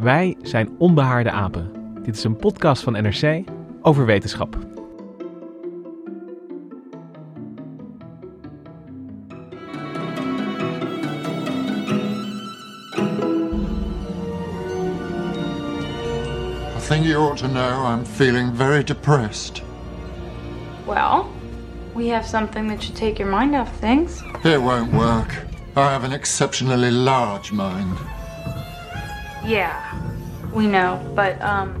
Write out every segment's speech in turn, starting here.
Wij zijn Onbehaarde Apen. Dit is een podcast van NRC over wetenschap. I think you ought to know I'm feeling very depressed. Well, we have something that should take your mind off things. It won't work. I have an exceptionally large mind. Yeah, we know, but um,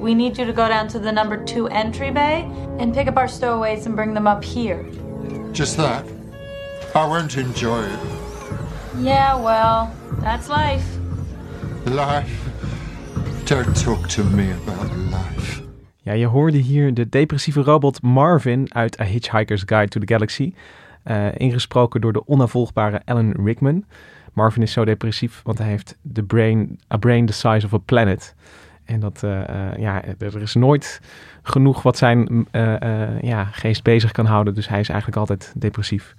we need you to go down to the number two entry bay and pick up our stowaways and bring them up here. Just that. I won't enjoy it. Yeah, well, that's life. Life. Don't talk to me about life. Ja, je hoorde hier de depressieve robot Marvin uit A Hitchhiker's Guide to the Galaxy. eh, ingesproken door de onafvolgbare Alan Rickman. Marvin is zo depressief, want hij heeft the brain, a brain the size of a planet. En dat, eh, eh, ja, er is nooit genoeg wat zijn eh, ja, geest bezig kan houden. Dus hij is eigenlijk altijd depressief.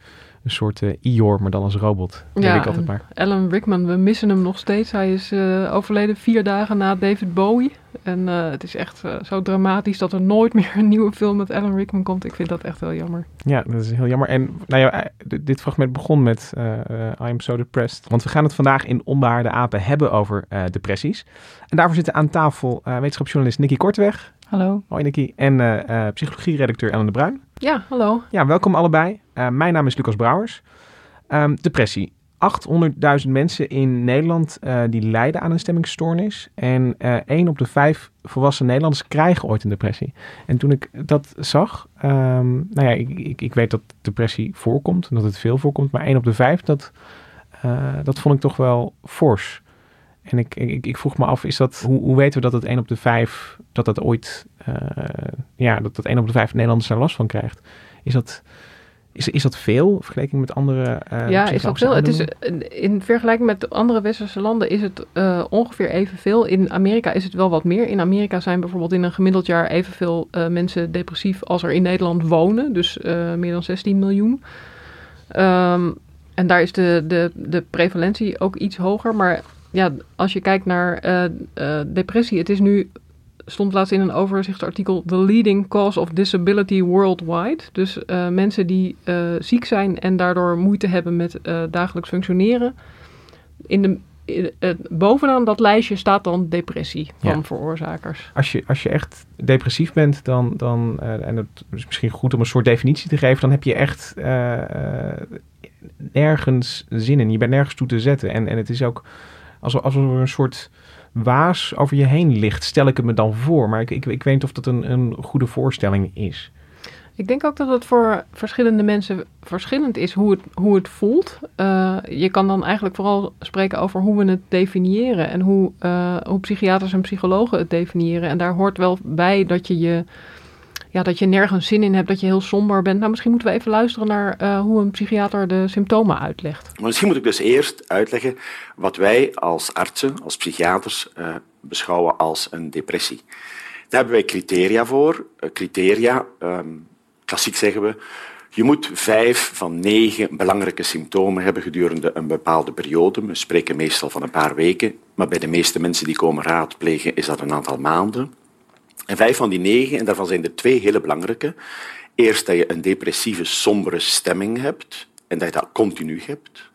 Een soort eh Ior, maar dan als robot. Denk ik altijd maar. Alan Rickman, we missen hem nog steeds. Hij is eh, overleden vier dagen na David Bowie. En eh, het is echt zo dramatisch dat er nooit meer een nieuwe film met Alan Rickman komt. Ik vind dat echt wel jammer. Ja, dat is heel jammer. En nou ja, dit fragment begon met I am so depressed. Want we gaan het vandaag in Onbehaarde Apen hebben over depressies. En daarvoor zitten aan tafel wetenschapsjournalist Nicky Korteweg. Hallo. Hoi Nicky. En eh, psychologieredacteur Ellen de Bruin. Ja, hallo. Ja, welkom allebei. Eh, mijn naam is Lucas Brouwers. Ehm, depressie. 800.000 mensen in Nederland die lijden aan een stemmingstoornis. En 1 op de 5 volwassen Nederlanders krijgen ooit een depressie. En toen ik dat zag, ehm, nou ja, ik, ik, ik weet dat depressie voorkomt en dat het veel voorkomt. Maar 1 op de 5, dat, eh, dat vond ik toch wel fors. En ik, ik, ik vroeg me af, is dat, hoe, hoe weten we dat het 1 op de 5, dat dat ooit, eh, ja, dat dat 1 op de 5 Nederlanders daar last van krijgt? Is dat, is, is dat veel vergeleken met andere eh ja, is dat veel? Het is, eh, in vergelijking met de andere westerse landen is het eh, ongeveer evenveel. In Amerika is het wel wat meer. In Amerika zijn bijvoorbeeld in een gemiddeld jaar evenveel eh, mensen depressief als er in Nederland wonen. Dus meer dan 16 miljoen. Ehm, en daar is de, de, de prevalentie ook iets hoger. Maar ja, als je kijkt naar eh, eh, depressie, het is nu, stond laatst in een overzichtsartikel, the leading cause of disability worldwide. Dus eh, mensen die ziek zijn en daardoor moeite hebben met dagelijks functioneren. In de, in, bovenaan dat lijstje staat dan depressie van Ja. veroorzakers. Als je, als je echt depressief bent, dan, dan en het is misschien goed om een soort definitie te geven, dan heb je echt nergens zin in. Je bent nergens toe te zetten. En, en het is ook alsof, alsof er een soort waas over je heen ligt, stel ik het me dan voor. Maar ik, ik, ik weet niet of dat een, een goede voorstelling is. Ik denk ook dat het voor verschillende mensen verschillend is hoe het, hoe het voelt. Eh, je kan dan eigenlijk vooral spreken over hoe we het definiëren en hoe, eh, hoe psychiaters en psychologen het definiëren. En daar hoort wel bij dat je, je, ja, dat je nergens zin in hebt, dat je heel somber bent. Nou, misschien moeten we even luisteren naar eh, hoe een psychiater de symptomen uitlegt. Maar misschien moet ik dus eerst uitleggen wat wij als artsen, als psychiaters, eh, beschouwen als een depressie. Daar hebben wij criteria voor. Eh, criteria, ehm, klassiek zeggen we, je moet vijf van negen belangrijke symptomen hebben gedurende een bepaalde periode. We spreken meestal van een paar weken, maar bij de meeste mensen die komen raadplegen is dat een aantal maanden. En vijf van die negen, en daarvan zijn er twee hele belangrijke. Eerst dat je een depressieve, sombere stemming hebt en dat je dat continu hebt.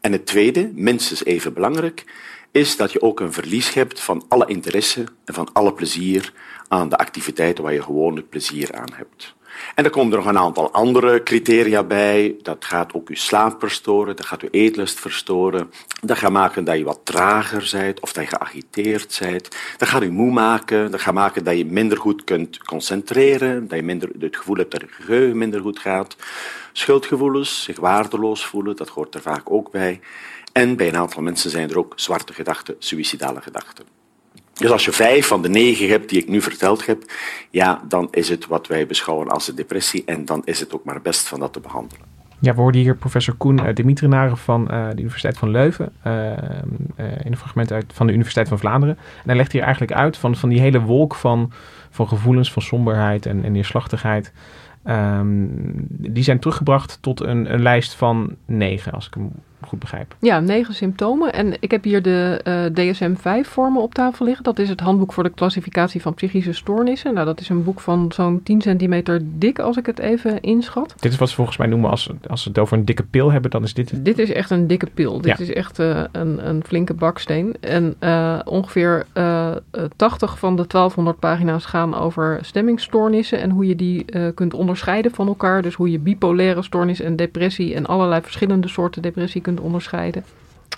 En het tweede, minstens even belangrijk, is dat je ook een verlies hebt van alle interesse en van alle plezier aan de activiteiten waar je gewoonlijk plezier aan hebt. En er komen er nog een aantal andere criteria bij. Dat gaat ook je slaap verstoren, dat gaat je eetlust verstoren. Dat gaat maken dat je wat trager bent of dat je geagiteerd bent. Dat gaat je moe maken, dat gaat maken dat je minder goed kunt concentreren, dat je minder, het gevoel hebt dat je geheugen minder goed gaat. Schuldgevoelens, zich waardeloos voelen, dat hoort er vaak ook bij. En bij een aantal mensen zijn er ook zwarte gedachten, suïcidale gedachten. Dus als je vijf van de negen hebt die ik nu verteld heb, ja, dan is het wat wij beschouwen als een depressie en dan is het ook maar best van dat te behandelen. Ja, we hoorden hier professor Koen uh, Dimitrinaren van uh, de Universiteit van Leuven, uh, in een fragment uit van de Universiteit van Vlaanderen. En hij legt hier eigenlijk uit van, van die hele wolk van, van gevoelens, van somberheid en, en neerslachtigheid. Um, die zijn teruggebracht tot een, een lijst van negen, als ik hem goed begrijp. Ja, negen symptomen. En ik heb hier de uh, DSM-5 vormen op tafel liggen. Dat is het handboek voor de klassificatie van psychische stoornissen. Nou, dat is een boek van zo'n 10 centimeter dik, als ik het even inschat. Dit is wat ze volgens mij noemen als, als ze het over een dikke pil hebben, dan is dit... Dit is echt een dikke pil. Dit is echt uh, een, een flinke baksteen. En uh, ongeveer 80 van de 1200 pagina's gaan over stemmingstoornissen en hoe je die kunt onderscheiden van elkaar. Dus hoe je bipolaire stoornis en depressie en allerlei verschillende soorten depressie kunt onderscheiden.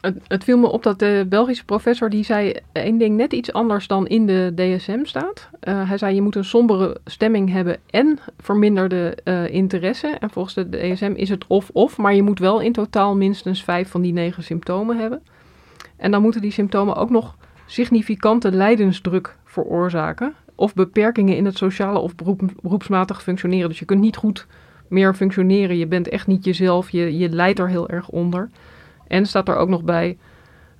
Het, het, viel me op dat de Belgische professor die zei één ding net iets anders dan in de DSM staat. Uh, hij zei je moet een sombere stemming hebben en verminderde uh, interesse. En volgens de DSM is het of-of, maar je moet wel in totaal minstens vijf van die negen symptomen hebben. En dan moeten die symptomen ook nog significante lijdensdruk veroorzaken. Of beperkingen in het sociale of beroep, beroepsmatig functioneren. Dus je kunt niet goed meer functioneren. Je bent echt niet jezelf. Je, je lijdt er heel erg onder. En staat er ook nog bij.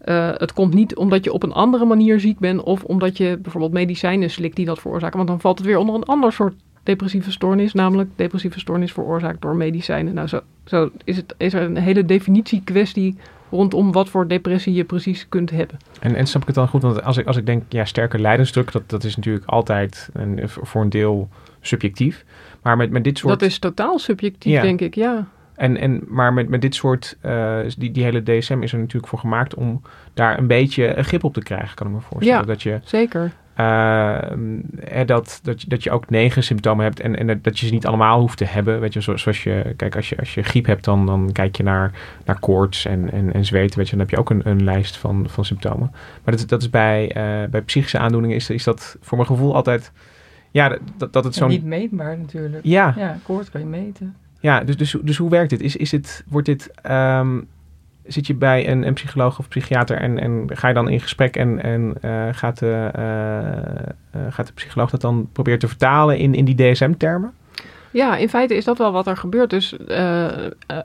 Uh, het komt niet omdat je op een andere manier ziek bent. Of omdat je bijvoorbeeld medicijnen slikt die dat veroorzaken. Want dan valt het weer onder een ander soort depressieve stoornis. Namelijk depressieve stoornis veroorzaakt door medicijnen. Nou, zo, zo is, het, is er een hele definitiekwestie kwestie rondom wat voor depressie je precies kunt hebben. En, en snap ik het dan goed? Want als ik, als ik denk, ja, sterke lijdensdruk, dat, dat is natuurlijk altijd een, voor een deel subjectief. Maar met, met dit soort... Dat is totaal subjectief, ja. denk ik, ja. En, en, maar met, met dit soort, uh, die, die hele DSM is er natuurlijk voor gemaakt om daar een beetje een grip op te krijgen, kan ik me voorstellen. Ja, dat je, zeker. Uh, dat, dat, je, dat je ook negen symptomen hebt en, en dat je ze niet allemaal hoeft te hebben. Weet je, zoals je, kijk, als je, als je griep hebt, dan, dan kijk je naar, naar koorts en, en, en zweten. Weet je, dan heb je ook een, een lijst van, van symptomen. Maar dat, dat is bij, uh, bij psychische aandoeningen, is, is dat voor mijn gevoel altijd. Ja, dat, dat het zo. niet meetbaar natuurlijk. Ja. Ja, koorts kan je meten. Ja, dus, dus, dus hoe werkt dit? Is, is het, wordt dit, um, zit je bij een, een psycholoog of psychiater en, en ga je dan in gesprek en, en uh, gaat, de, uh, uh, gaat de psycholoog dat dan proberen te vertalen in, in die DSM-termen? Ja, in feite is dat wel wat er gebeurt. Dus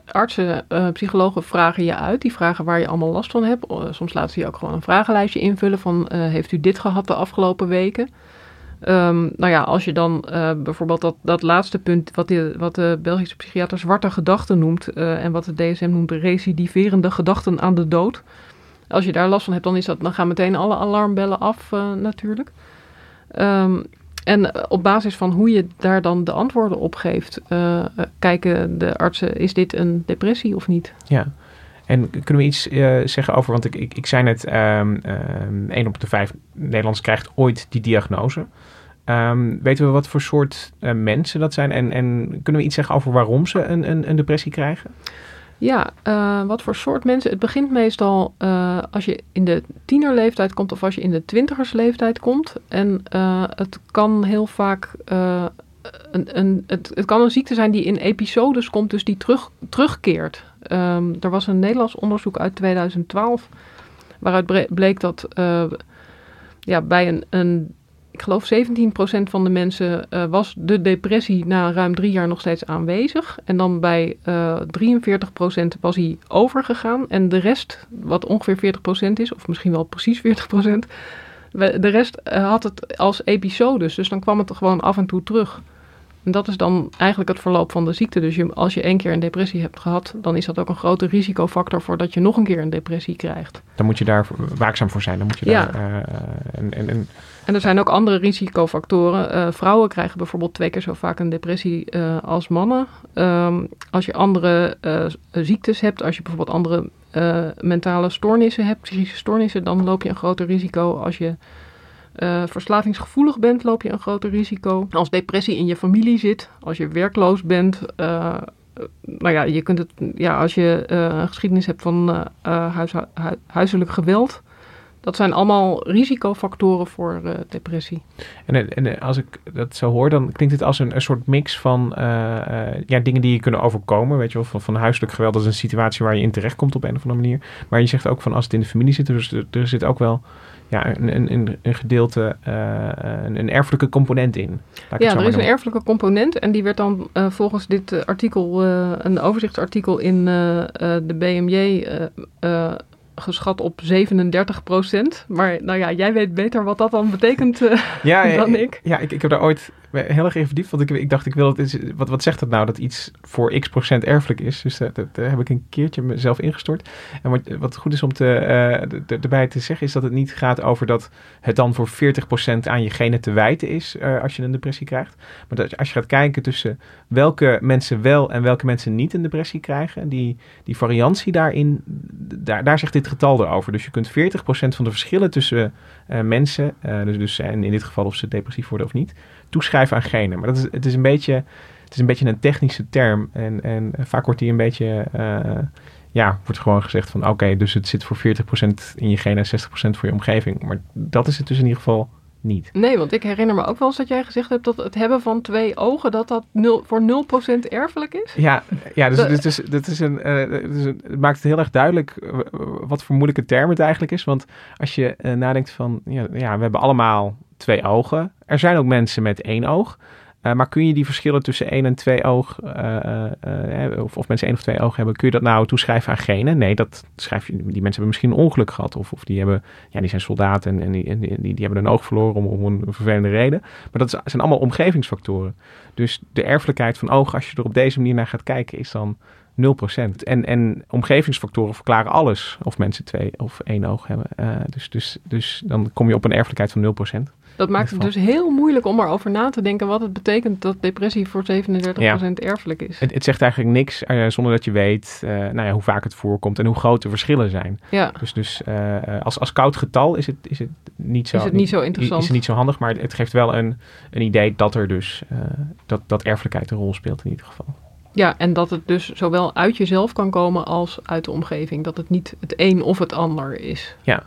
artsen, psychologen vragen je uit. Die vragen waar je allemaal last van hebt. soms laten ze je ook gewoon een vragenlijstje invullen van heeft u dit gehad de afgelopen weken? Um, nou ja, als je dan uh, bijvoorbeeld dat, dat laatste punt, wat de, wat de Belgische psychiater zwarte gedachten noemt, uh, en wat de DSM noemt recidiverende gedachten aan de dood. Als je daar last van hebt, dan, is dat, dan gaan meteen alle alarmbellen af uh, natuurlijk. Um, en op basis van hoe je daar dan de antwoorden op geeft, kijken de artsen, is dit een depressie of niet? Ja. En kunnen we iets zeggen over, want ik, ik, ik zei net, um, um, 1 op de 5 Nederlanders krijgt ooit die diagnose. Um, weten we wat voor soort uh, mensen dat zijn? En, en kunnen we iets zeggen over waarom ze een, een, een depressie krijgen? Ja, uh, wat voor soort mensen? Het begint meestal uh, als je in de tienerleeftijd komt of als je in de twintigersleeftijd komt. En het kan heel vaak een, een, het, het, kan een ziekte zijn die in episodes komt, dus die terug, terugkeert. Um, er was een Nederlands onderzoek uit 2012 waaruit bleek dat ja, bij een, een, ik geloof 17% van de mensen uh, was de depressie na ruim drie jaar nog steeds aanwezig. En dan bij uh, 43% was hij overgegaan. En de rest, wat ongeveer 40% is, of misschien wel precies 40%, de rest had het als episodes. Dus dan kwam het er gewoon af en toe terug. En dat is dan eigenlijk het verloop van de ziekte. Dus je, als je één keer een depressie hebt gehad, dan is dat ook een grote risicofactor voor dat je nog een keer een depressie krijgt. Dan moet je daar waakzaam voor zijn. Dan moet je ja. daar, en, en, en... en er zijn ook andere risicofactoren. Uh, vrouwen krijgen bijvoorbeeld twee keer zo vaak een depressie uh, als mannen. Um, als je andere ziektes hebt, als je bijvoorbeeld andere eh, mentale stoornissen hebt, psychische stoornissen, dan loop je een groter risico. Als je verslavingsgevoelig bent, loop je een groter risico. Als depressie in je familie zit, als je werkloos bent, nou ja, je kunt het, ja, als je een geschiedenis hebt van huis, hu huiselijk geweld, dat zijn allemaal risicofactoren voor uh, depressie. En, en, als ik dat zo hoor, dan klinkt het als een, een soort mix van uh, ja, dingen die je kunnen overkomen. Weet je wel, van, van huiselijk geweld, dat is een situatie waar je in terecht komt op een of andere manier. Maar je zegt ook van als het in de familie zit, dus er, er zit ook wel ja, een, een, een gedeelte, een, een, erfelijke component in. Ja, er is een erfelijke component en die werd dan volgens dit artikel, een overzichtsartikel in de BMJ geschat op 37 procent. Maar nou ja, jij weet beter wat dat dan betekent uh, ja, dan ik. Ja, ik, ik heb daar ooit heel erg in verdiept. Want ik, ik dacht, ik wil het, wat, wat zegt dat nou dat iets voor x procent erfelijk is? Dus uh, dat, daar heb ik een keertje mezelf ingestort. En wat, wat goed is om te, uh, erbij te zeggen, is dat het niet gaat over dat het dan voor 40 procent aan je genen te wijten is als je een depressie krijgt. Maar dat als je gaat kijken tussen welke mensen wel en welke mensen niet een depressie krijgen, die, die variantie daarin, daar, daar zegt dit getal erover. Dus je kunt 40% van de verschillen tussen mensen, dus, dus en in dit geval of ze depressief worden of niet, toeschrijven aan genen. Maar dat is, het, is een beetje, het is een beetje een technische term. En, en vaak wordt die een beetje, uh, ja, wordt gewoon gezegd van oké, dus het zit voor 40% in je genen en 60% voor je omgeving. Maar dat is het dus in ieder geval niet. Nee, want ik herinner me ook wel eens dat jij gezegd hebt dat het hebben van twee ogen, dat dat nul, voor 0% erfelijk is. Ja, ja dus, dit is, dit is een, uh, dus het maakt het heel erg duidelijk wat voor moeilijke term het eigenlijk is. Want als je uh, nadenkt van, ja, ja, we hebben allemaal twee ogen. Er zijn ook mensen met één oog. Uh, maar kun je die verschillen tussen één en twee oog, uh, of, of mensen één of twee ogen hebben, kun je dat nou toeschrijven aan genen? Nee, dat schrijf je, die mensen hebben misschien een ongeluk gehad. Of, of die, hebben, ja, die zijn soldaten en, en, die, die, die, hebben een oog verloren om, om een vervelende reden. Maar dat zijn allemaal omgevingsfactoren. Dus de erfelijkheid van ogen, als je er op deze manier naar gaat kijken, is dan 0%. En, en omgevingsfactoren verklaren alles of mensen twee of één oog hebben. dus, dus, dus dan kom je op een erfelijkheid van 0%. Dat maakt het dus heel moeilijk om erover na te denken wat het betekent dat depressie voor 37% erfelijk is. Het, het, zegt eigenlijk niks uh, zonder dat je weet uh, nou ja, hoe vaak het voorkomt en hoe groot de verschillen zijn. Ja. Dus, dus uh, als, als koud getal is het, is het niet zo, is het niet zo interessant. Is het niet zo handig, maar het geeft wel een, een idee dat er dus dat, dat erfelijkheid een rol speelt in ieder geval. Ja, en dat het dus zowel uit jezelf kan komen als uit de omgeving. Dat het niet het een of het ander is. Ja,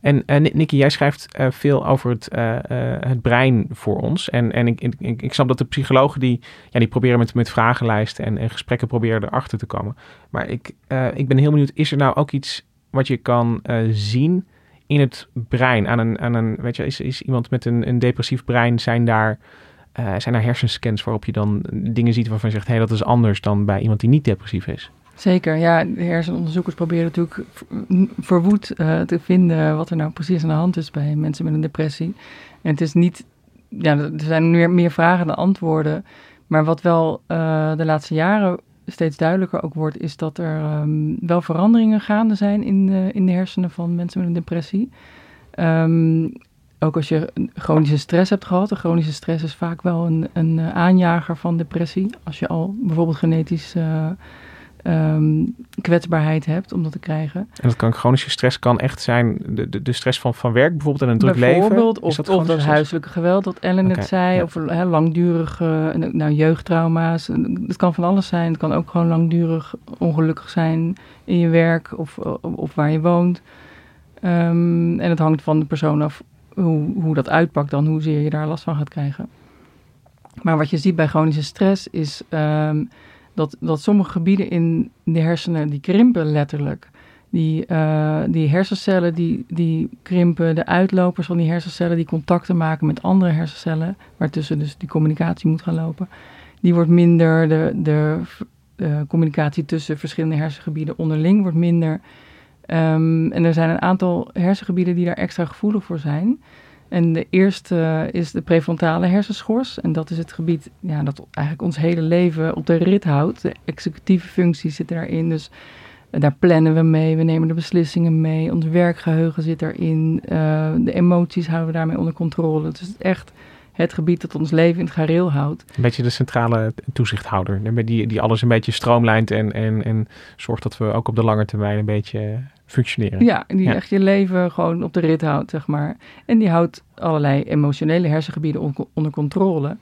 en uh, Nicky, jij schrijft uh, veel over het, uh, het brein voor ons. En, en ik, ik, snap dat de psychologen die, ja, die proberen met, met vragenlijsten en, en gesprekken proberen erachter te komen. Maar ik, ik ben heel benieuwd, is er nou ook iets wat je kan zien in het brein? Aan een, aan een, weet je, is, is iemand met een, een depressief brein, zijn daar, zijn er hersenscans waarop je dan dingen ziet waarvan je zegt, hé, hey, dat is anders dan bij iemand die niet depressief is? Zeker, ja. De hersenonderzoekers proberen natuurlijk verwoed uh, te vinden wat er nou precies aan de hand is bij mensen met een depressie. En het is niet, ja, er zijn meer, meer vragen dan antwoorden. Maar wat wel uh, de laatste jaren steeds duidelijker ook wordt, is dat er um, wel veranderingen gaande zijn in de, in de hersenen van mensen met een depressie. Um, ook als je chronische stress hebt gehad. De chronische stress is vaak wel een, een aanjager van depressie. Als je al bijvoorbeeld genetisch um, kwetsbaarheid hebt om dat te krijgen. En dat kan chronische stress kan echt zijn de, de, de stress van, van werk bijvoorbeeld en een druk bijvoorbeeld, leven. Of, dat, of dat huiselijke geweld, dat Ellen okay, het zei, ja. of he, langdurige nou, jeugdtrauma's. Het kan van alles zijn. Het kan ook gewoon langdurig ongelukkig zijn in je werk of, of waar je woont. Um, en het hangt van de persoon af hoe, hoe dat uitpakt dan, hoezeer je daar last van gaat krijgen. Maar wat je ziet bij chronische stress is... Um, dat, dat sommige gebieden in de hersenen die krimpen letterlijk. Die, uh, die hersencellen die, die krimpen, de uitlopers van die hersencellen die contacten maken met andere hersencellen, waartussen dus die communicatie moet gaan lopen, die wordt minder, de, de, de communicatie tussen verschillende hersengebieden onderling wordt minder. Um, en er zijn een aantal hersengebieden die daar extra gevoelig voor zijn. En de eerste is de prefrontale hersenschors. En dat is het gebied ja, dat eigenlijk ons hele leven op de rit houdt. De executieve functie zit daarin. Dus daar plannen we mee, we nemen de beslissingen mee. Ons werkgeheugen zit daarin. Uh, de emoties houden we daarmee onder controle. Dus het is echt het gebied dat ons leven in het gareel houdt. Een beetje de centrale toezichthouder, die, die alles een beetje stroomlijnt en, en, en zorgt dat we ook op de lange termijn een beetje functioneren. Ja, die echt je leven gewoon op de rit houdt, zeg maar. En die houdt allerlei emotionele hersengebieden onder controle.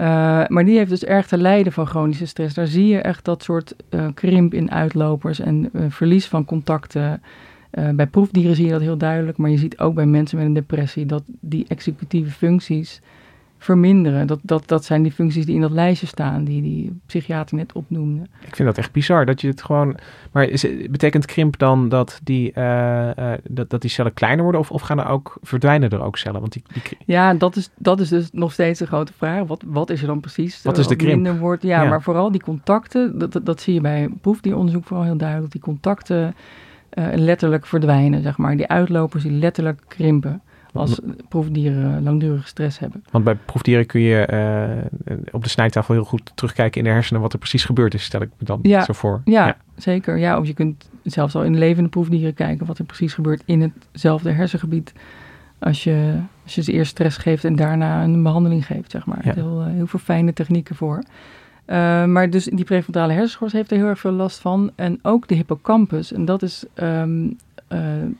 Uh, maar die heeft dus erg te lijden van chronische stress. Daar zie je echt dat soort uh, krimp in uitlopers en uh, verlies van contacten. bij proefdieren zie je dat heel duidelijk, maar je ziet ook bij mensen met een depressie dat die executieve functies verminderen. Dat, dat, dat zijn die functies die in dat lijstje staan, die die psychiater net opnoemde. Ik vind dat echt bizar, dat je het gewoon... Maar is, betekent krimp dan dat die, uh, uh, dat, dat die cellen kleiner worden of, of gaan er ook, verdwijnen er ook cellen? Want die, die... Ja, dat is, dat is dus nog steeds de grote vraag. Wat, wat is er dan precies? Wat is de krimp? Wordt? Ja, ja, maar vooral die contacten, dat, dat, dat zie je bij proefdieronderzoek vooral heel duidelijk. Die contacten uh, letterlijk verdwijnen, zeg maar. Die uitlopers die letterlijk krimpen als proefdieren langdurige stress hebben. Want bij proefdieren kun je uh, op de snijtafel heel goed terugkijken in de hersenen wat er precies gebeurd is, stel ik me dan ja, zo voor. Ja, ja, zeker. Ja, of je kunt zelfs al in levende proefdieren kijken wat er precies gebeurt in hetzelfde hersengebied. Als je, als je ze eerst stress geeft en daarna een behandeling geeft, zeg maar. Ja. Heel, uh, heel veel fijne technieken voor. Uh, maar dus die prefrontale hersenschors heeft er heel erg veel last van. En ook de hippocampus. En dat is um, uh,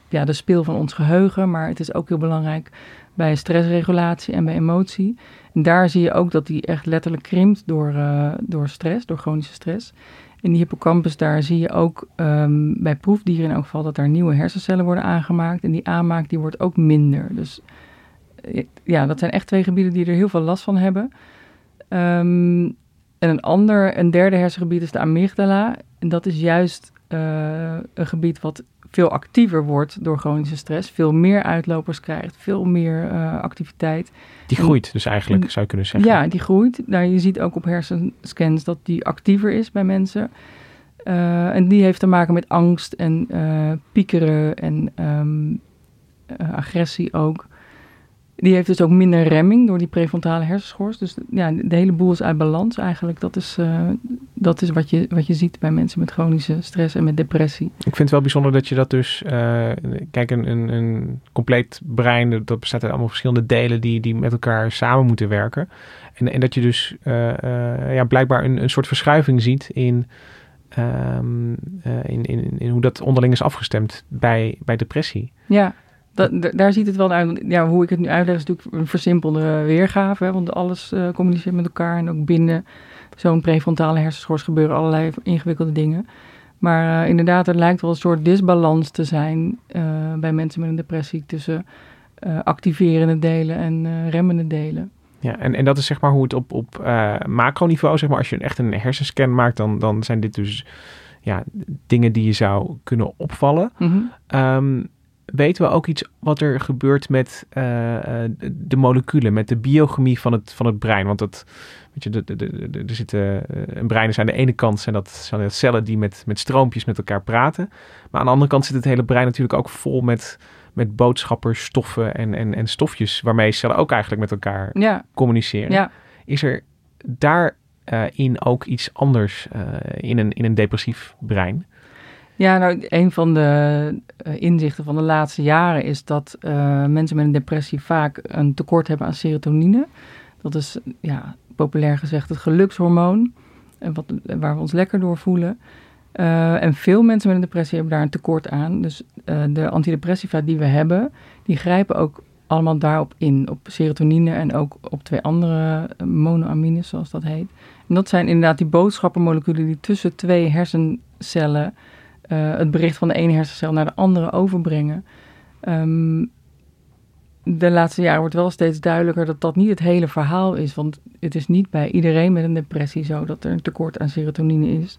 ja, de speel van ons geheugen, maar het is ook heel belangrijk bij stressregulatie en bij emotie. En daar zie je ook dat die echt letterlijk krimpt door, uh, door stress, door chronische stress. In die hippocampus, daar zie je ook um, bij proefdieren in elk geval dat er nieuwe hersencellen worden aangemaakt. En die aanmaak die wordt ook minder. Dus ja, dat zijn echt twee gebieden die er heel veel last van hebben. Um, en een ander, een derde hersengebied is de amygdala. En dat is juist een gebied wat veel actiever wordt door chronische stress, veel meer uitlopers krijgt, veel meer uh, activiteit. Die groeit dus eigenlijk, en, zou je kunnen zeggen. Ja, die groeit. Nou, je ziet ook op hersenscans dat die actiever is bij mensen. Uh, en die heeft te maken met angst en uh, piekeren en um, agressie ook. Die heeft dus ook minder remming door die prefrontale hersenschors. Dus ja, de hele boel is uit balans eigenlijk. Dat is, uh, dat is wat, je, wat je ziet bij mensen met chronische stress en met depressie. Ik vind het wel bijzonder dat je dat dus... Uh, kijk, een, een, een compleet brein, dat bestaat uit allemaal verschillende delen... die, die met elkaar samen moeten werken. En, en dat je dus uh, ja, blijkbaar een, een soort verschuiving ziet in... Um, in, in, in hoe dat onderling is afgestemd bij, bij depressie. Ja, dat, daar ziet het wel uit. Ja, hoe ik het nu uitleg is natuurlijk een versimpelde weergave. Hè, want alles uh, communiceert met elkaar. En ook binnen zo'n prefrontale hersenschors gebeuren allerlei ingewikkelde dingen. Maar uh, inderdaad, er lijkt wel een soort disbalans te zijn uh, bij mensen met een depressie tussen activerende delen en remmende delen. Ja, en, en dat is zeg maar hoe het op, op macroniveau, zeg maar, als je echt een hersenscan maakt, dan, dan zijn dit dus ja, dingen die je zou kunnen opvallen. Mm -hmm. um, weten we ook iets wat er gebeurt met uh, de moleculen, met de biochemie van het, van het brein. Want dat, weet je, de, de, de, er zitten uh, een brein is aan de ene kant zijn dat, zijn dat cellen die met, met stroompjes met elkaar praten. Maar aan de andere kant zit het hele brein natuurlijk ook vol met, met boodschappers, stoffen en, en, en stofjes waarmee cellen ook eigenlijk met elkaar ja. communiceren. Ja. Is er daarin in ook iets anders in, een, in een depressief brein? Ja, nou, een van de uh, inzichten van de laatste jaren is dat uh, mensen met een depressie vaak een tekort hebben aan serotonine. Dat is, ja, populair gezegd, het gelukshormoon, wat, waar we ons lekker door voelen. En veel mensen met een depressie hebben daar een tekort aan. Dus de antidepressiva die we hebben, die grijpen ook allemaal daarop in. Op serotonine en ook op twee andere monoamines, zoals dat heet. En dat zijn inderdaad die boodschappenmoleculen die tussen twee hersencellen uh, het bericht van de ene hersencel naar de andere overbrengen. Um, de laatste jaren wordt wel steeds duidelijker dat dat niet het hele verhaal is. Want het is niet bij iedereen met een depressie zo dat er een tekort aan serotonine is.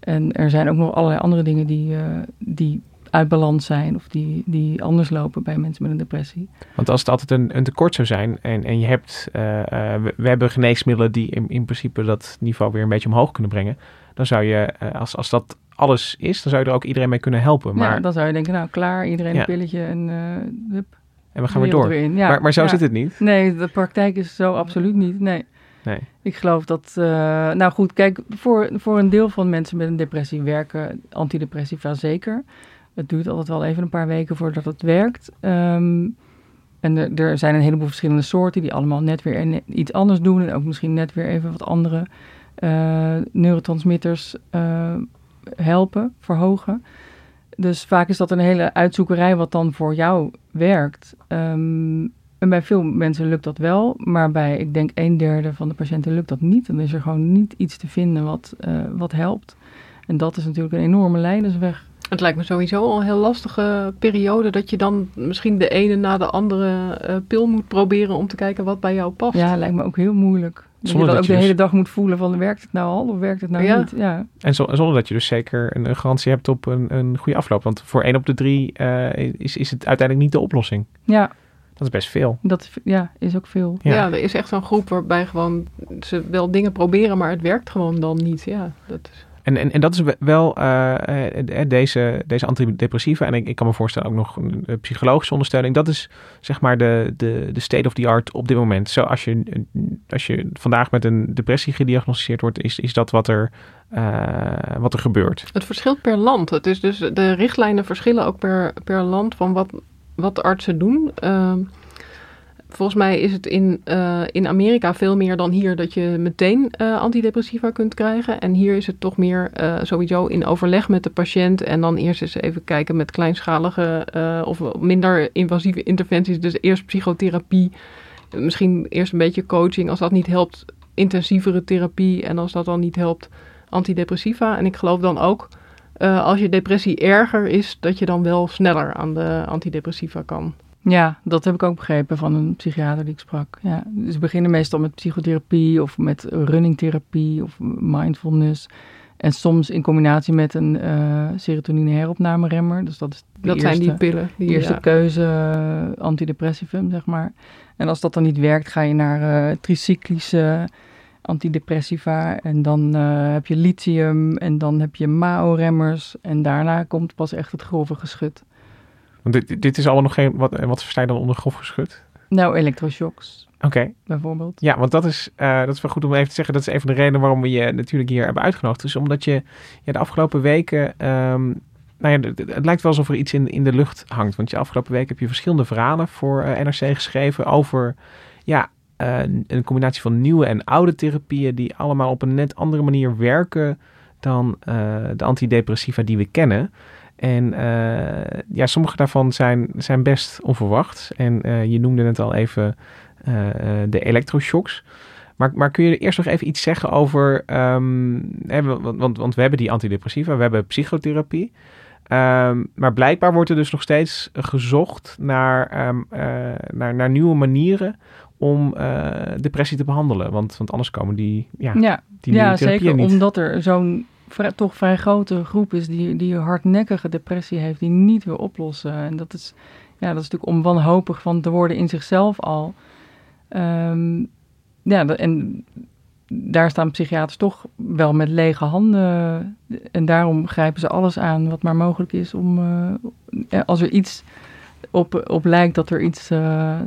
En er zijn ook nog allerlei andere dingen die, uh, die uit balans zijn of die, die anders lopen bij mensen met een depressie. Want als het altijd een, een tekort zou zijn en, en je hebt, we, we, hebben geneesmiddelen die in, in principe dat niveau weer een beetje omhoog kunnen brengen, dan zou je, als, als dat alles is, dan zou je er ook iedereen mee kunnen helpen. Maar... Ja, dan zou je denken, nou klaar, iedereen ja. een pilletje en uh, hup, En we gaan weer door. Ja, maar, maar zo zit het niet. Nee, de praktijk is zo absoluut niet. Nee. nee. Ik geloof dat, uh, nou goed, kijk, voor, voor een deel van mensen met een depressie werken antidepressiva zeker. Het duurt altijd wel even een paar weken voordat het werkt. Um, En er, er, zijn een heleboel verschillende soorten die allemaal net weer iets anders doen. En ook misschien net weer even wat andere uh, neurotransmitters helpen, verhogen. Dus vaak is dat een hele uitzoekerij wat dan voor jou werkt. Um, en bij veel mensen lukt dat wel, maar bij, ik denk, een derde van de patiënten lukt dat niet. Dan is er gewoon niet iets te vinden wat, uh, wat helpt. En dat is natuurlijk een enorme leidersweg. Het lijkt me sowieso al een heel lastige periode dat je dan misschien de ene na de andere uh, pil moet proberen om te kijken wat bij jou past. Ja, lijkt me ook heel moeilijk. Zonder dat je dat ook de dus hele dag moet voelen van werkt het nou al of werkt het nou ja. niet. Ja. En zonder dat je dus zeker een, garantie hebt op een, een goede afloop. Want voor één op de drie uh, is, is het uiteindelijk niet de oplossing. Ja, dat is best veel. Dat ja, is ook veel. Ja. ja, er is echt zo'n groep waarbij gewoon ze wel dingen proberen, maar het werkt gewoon dan niet. Ja, dat is... En, en, en dat is wel uh, deze, deze antidepressiva. En ik, ik kan me voorstellen ook nog een, psychologische ondersteuning. Dat is zeg maar de, de, de state of the art op dit moment. Zo als je, als je vandaag met een depressie gediagnosticeerd wordt, is, is dat wat er, wat er gebeurt. Het verschilt per land. Het is dus de richtlijnen verschillen ook per, per land van wat, wat de artsen doen. Uh, volgens mij is het in, uh, in Amerika veel meer dan hier dat je meteen uh, antidepressiva kunt krijgen. En hier is het toch meer uh, sowieso in overleg met de patiënt. En dan eerst eens even kijken met kleinschalige of minder invasieve interventies. Dus eerst psychotherapie. Misschien eerst een beetje coaching. Als dat niet helpt, intensievere therapie. En als dat dan niet helpt, antidepressiva. En ik geloof dan ook als je depressie erger is, dat je dan wel sneller aan de antidepressiva kan. Ja, dat heb ik ook begrepen van een psychiater die ik sprak. Ja, dus we beginnen meestal met psychotherapie of met runningtherapie of mindfulness. En soms in combinatie met een uh, serotonine heropnameremmer. Dus dat is de dat eerste, zijn die pillen. Die, eerste ja. keuze uh, antidepressivum, zeg maar. En als dat dan niet werkt, ga je naar uh, tricyclische antidepressiva. En dan heb je lithium en dan heb je MAO-remmers. En daarna komt pas echt het grove geschut. Want dit, dit is allemaal nog geen... Wat, wat versta je dan onder grof geschut? Nou, elektroshocks. Oké. Okay. Bijvoorbeeld. Ja, want dat is, uh, dat is wel goed om even te zeggen. Dat is een van de redenen waarom we je natuurlijk hier hebben uitgenodigd. Dus omdat je ja, de afgelopen weken... Um, nou ja, het, het, lijkt wel alsof er iets in, in de lucht hangt. Want je afgelopen week heb je verschillende verhalen voor uh, NRC geschreven over... Ja, uh, een combinatie van nieuwe en oude therapieën die allemaal op een net andere manier werken dan uh, de antidepressiva die we kennen. En uh, ja, sommige daarvan zijn, zijn best onverwacht. En je noemde net al even de elektroshocks. Maar, maar kun je eerst nog even iets zeggen over. Um, hè, want, want, want we hebben die antidepressiva, we hebben psychotherapie. Um, maar blijkbaar wordt er dus nog steeds gezocht naar, um, uh, naar, naar nieuwe manieren om depressie te behandelen. Want, want anders komen die, ja, ja, die ja zeker niet. omdat er zo'n toch vrij grote groep is die, die hardnekkige depressie heeft, die niet wil oplossen. En dat is, ja, dat is natuurlijk om wanhopig van te worden in zichzelf al. Um, ja, en daar staan psychiaters toch wel met lege handen. En daarom grijpen ze alles aan wat maar mogelijk is om, uh, als er iets op, op lijkt dat er iets uh,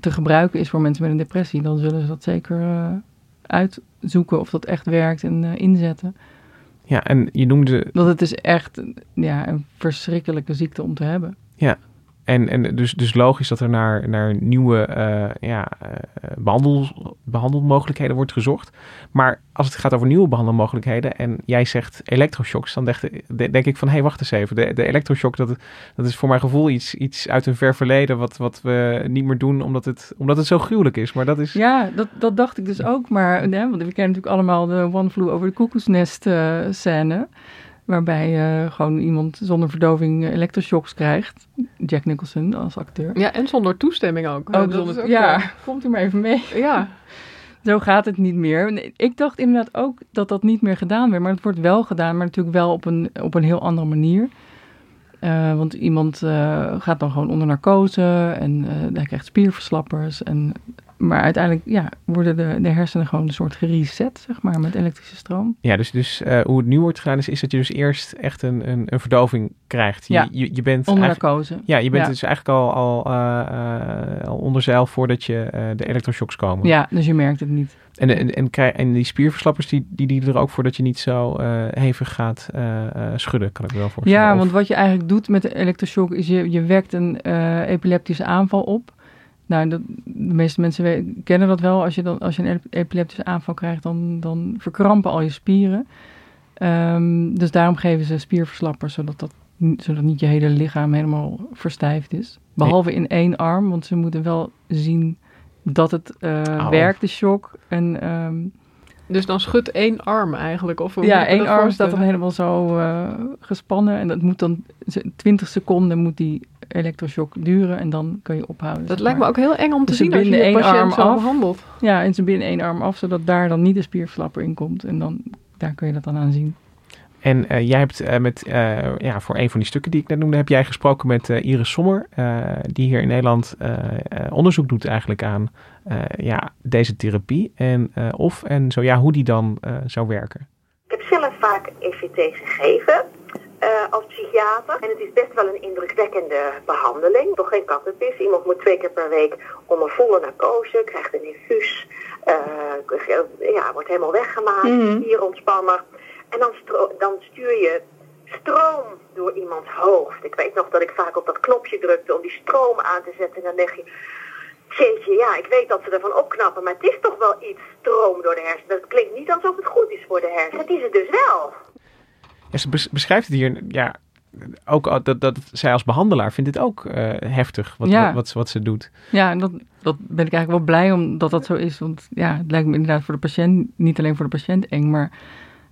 te gebruiken is voor mensen met een depressie, dan zullen ze dat zeker uh, uitzoeken of dat echt werkt en inzetten. Ja, en je noemde. Dat het is echt ja, een verschrikkelijke ziekte om te hebben. Ja, en, en dus, dus logisch dat er naar, naar nieuwe uh, ja, uh, behandel, behandelmogelijkheden wordt gezocht. Maar als het gaat over nieuwe behandelmogelijkheden en jij zegt elektroshocks, dan denk, denk ik van hé, hey, wacht eens even. De, de elektroshock, dat, dat is voor mijn gevoel iets, iets uit een ver verleden wat, wat we niet meer doen omdat het, omdat het zo gruwelijk is. Maar dat is... Ja, dat, dat dacht ik dus ook. Maar want we kennen natuurlijk allemaal de One Flew over de koekoesnest uh, scène. Waarbij uh, gewoon iemand zonder verdoving elektroshocks krijgt. Jack Nicholson als acteur. Ja, en zonder toestemming ook. ook, zonder, ook ja, komt u maar even mee. Ja. Zo gaat het niet meer. Ik dacht inderdaad ook dat dat niet meer gedaan werd. Maar het wordt wel gedaan, maar natuurlijk wel op een, op een heel andere manier. Uh, want iemand gaat dan gewoon onder narcose en hij krijgt spierverslappers. En maar uiteindelijk ja, worden de, de hersenen gewoon een soort gereset, zeg maar, met elektrische stroom. Ja, dus, dus uh, hoe het nu wordt gedaan is, is dat je dus eerst echt een, een, een verdoving krijgt. Je, ja, je, je bent onder narcose. Ja, je bent ja. dus eigenlijk al, al, uh, al onder zeil voordat je de elektroshocks komen. Ja, dus je merkt het niet. En, en, en, en, en die spierverslappers, die, die dienen er ook voor dat je niet zo hevig gaat schudden, kan ik me wel voorstellen. Ja, want wat je eigenlijk doet met de elektroshock is je, je wekt een epileptische aanval op. Nou, de meeste mensen kennen dat wel. Als je, dan, als je een epileptische aanval krijgt, dan, dan verkrampen al je spieren. Um, dus daarom geven ze spierverslappers, zodat, dat, zodat niet je hele lichaam helemaal verstijfd is. Behalve in één arm, want ze moeten wel zien dat het uh, werkt, de shock. En, um, dus dan schudt één arm eigenlijk? Of ja, één arm staat dan helemaal zo uh, gespannen. En dat moet dan 20 seconden moet die elektroshock duren en dan kan je ophouden. Dat lijkt me ook heel eng om te dus zien als je één arm zo af, behandelt. Ja, en ze binnen één arm af, zodat daar dan niet de spierverslapper in komt. En dan, daar kun je dat dan aan zien. En uh, jij hebt uh, met, uh, ja, voor een van die stukken die ik net noemde, heb jij gesproken met Iris Sommer, die hier in Nederland onderzoek doet eigenlijk aan ja, deze therapie. En of en zo ja, hoe die dan zou werken. Ik heb zelf vaak EVT gegeven als psychiater. En het is best wel een indrukwekkende behandeling. Toch geen kattenpis. Iemand moet twee keer per week onder volle narcose, krijgt een infuus, ja, wordt helemaal weggemaakt, mm -hmm. spierontspanner. En dan, dan stuur je stroom door iemands hoofd. Ik weet nog dat ik vaak op dat knopje drukte om die stroom aan te zetten. En dan denk je, jeetje, ja, ik weet dat ze ervan opknappen, maar het is toch wel iets stroom door de hersenen. Dat klinkt niet alsof het goed is voor de hersenen. Het is het dus wel. Ja, ze beschrijft het hier, ja, ook dat, dat zij als behandelaar vindt dit ook uh, heftig, wat, ja. wat, wat, wat, ze doet. Ja, en dat, dat ben ik eigenlijk wel blij omdat dat zo is. Want ja, het lijkt me inderdaad voor de patiënt, niet alleen voor de patiënt eng, maar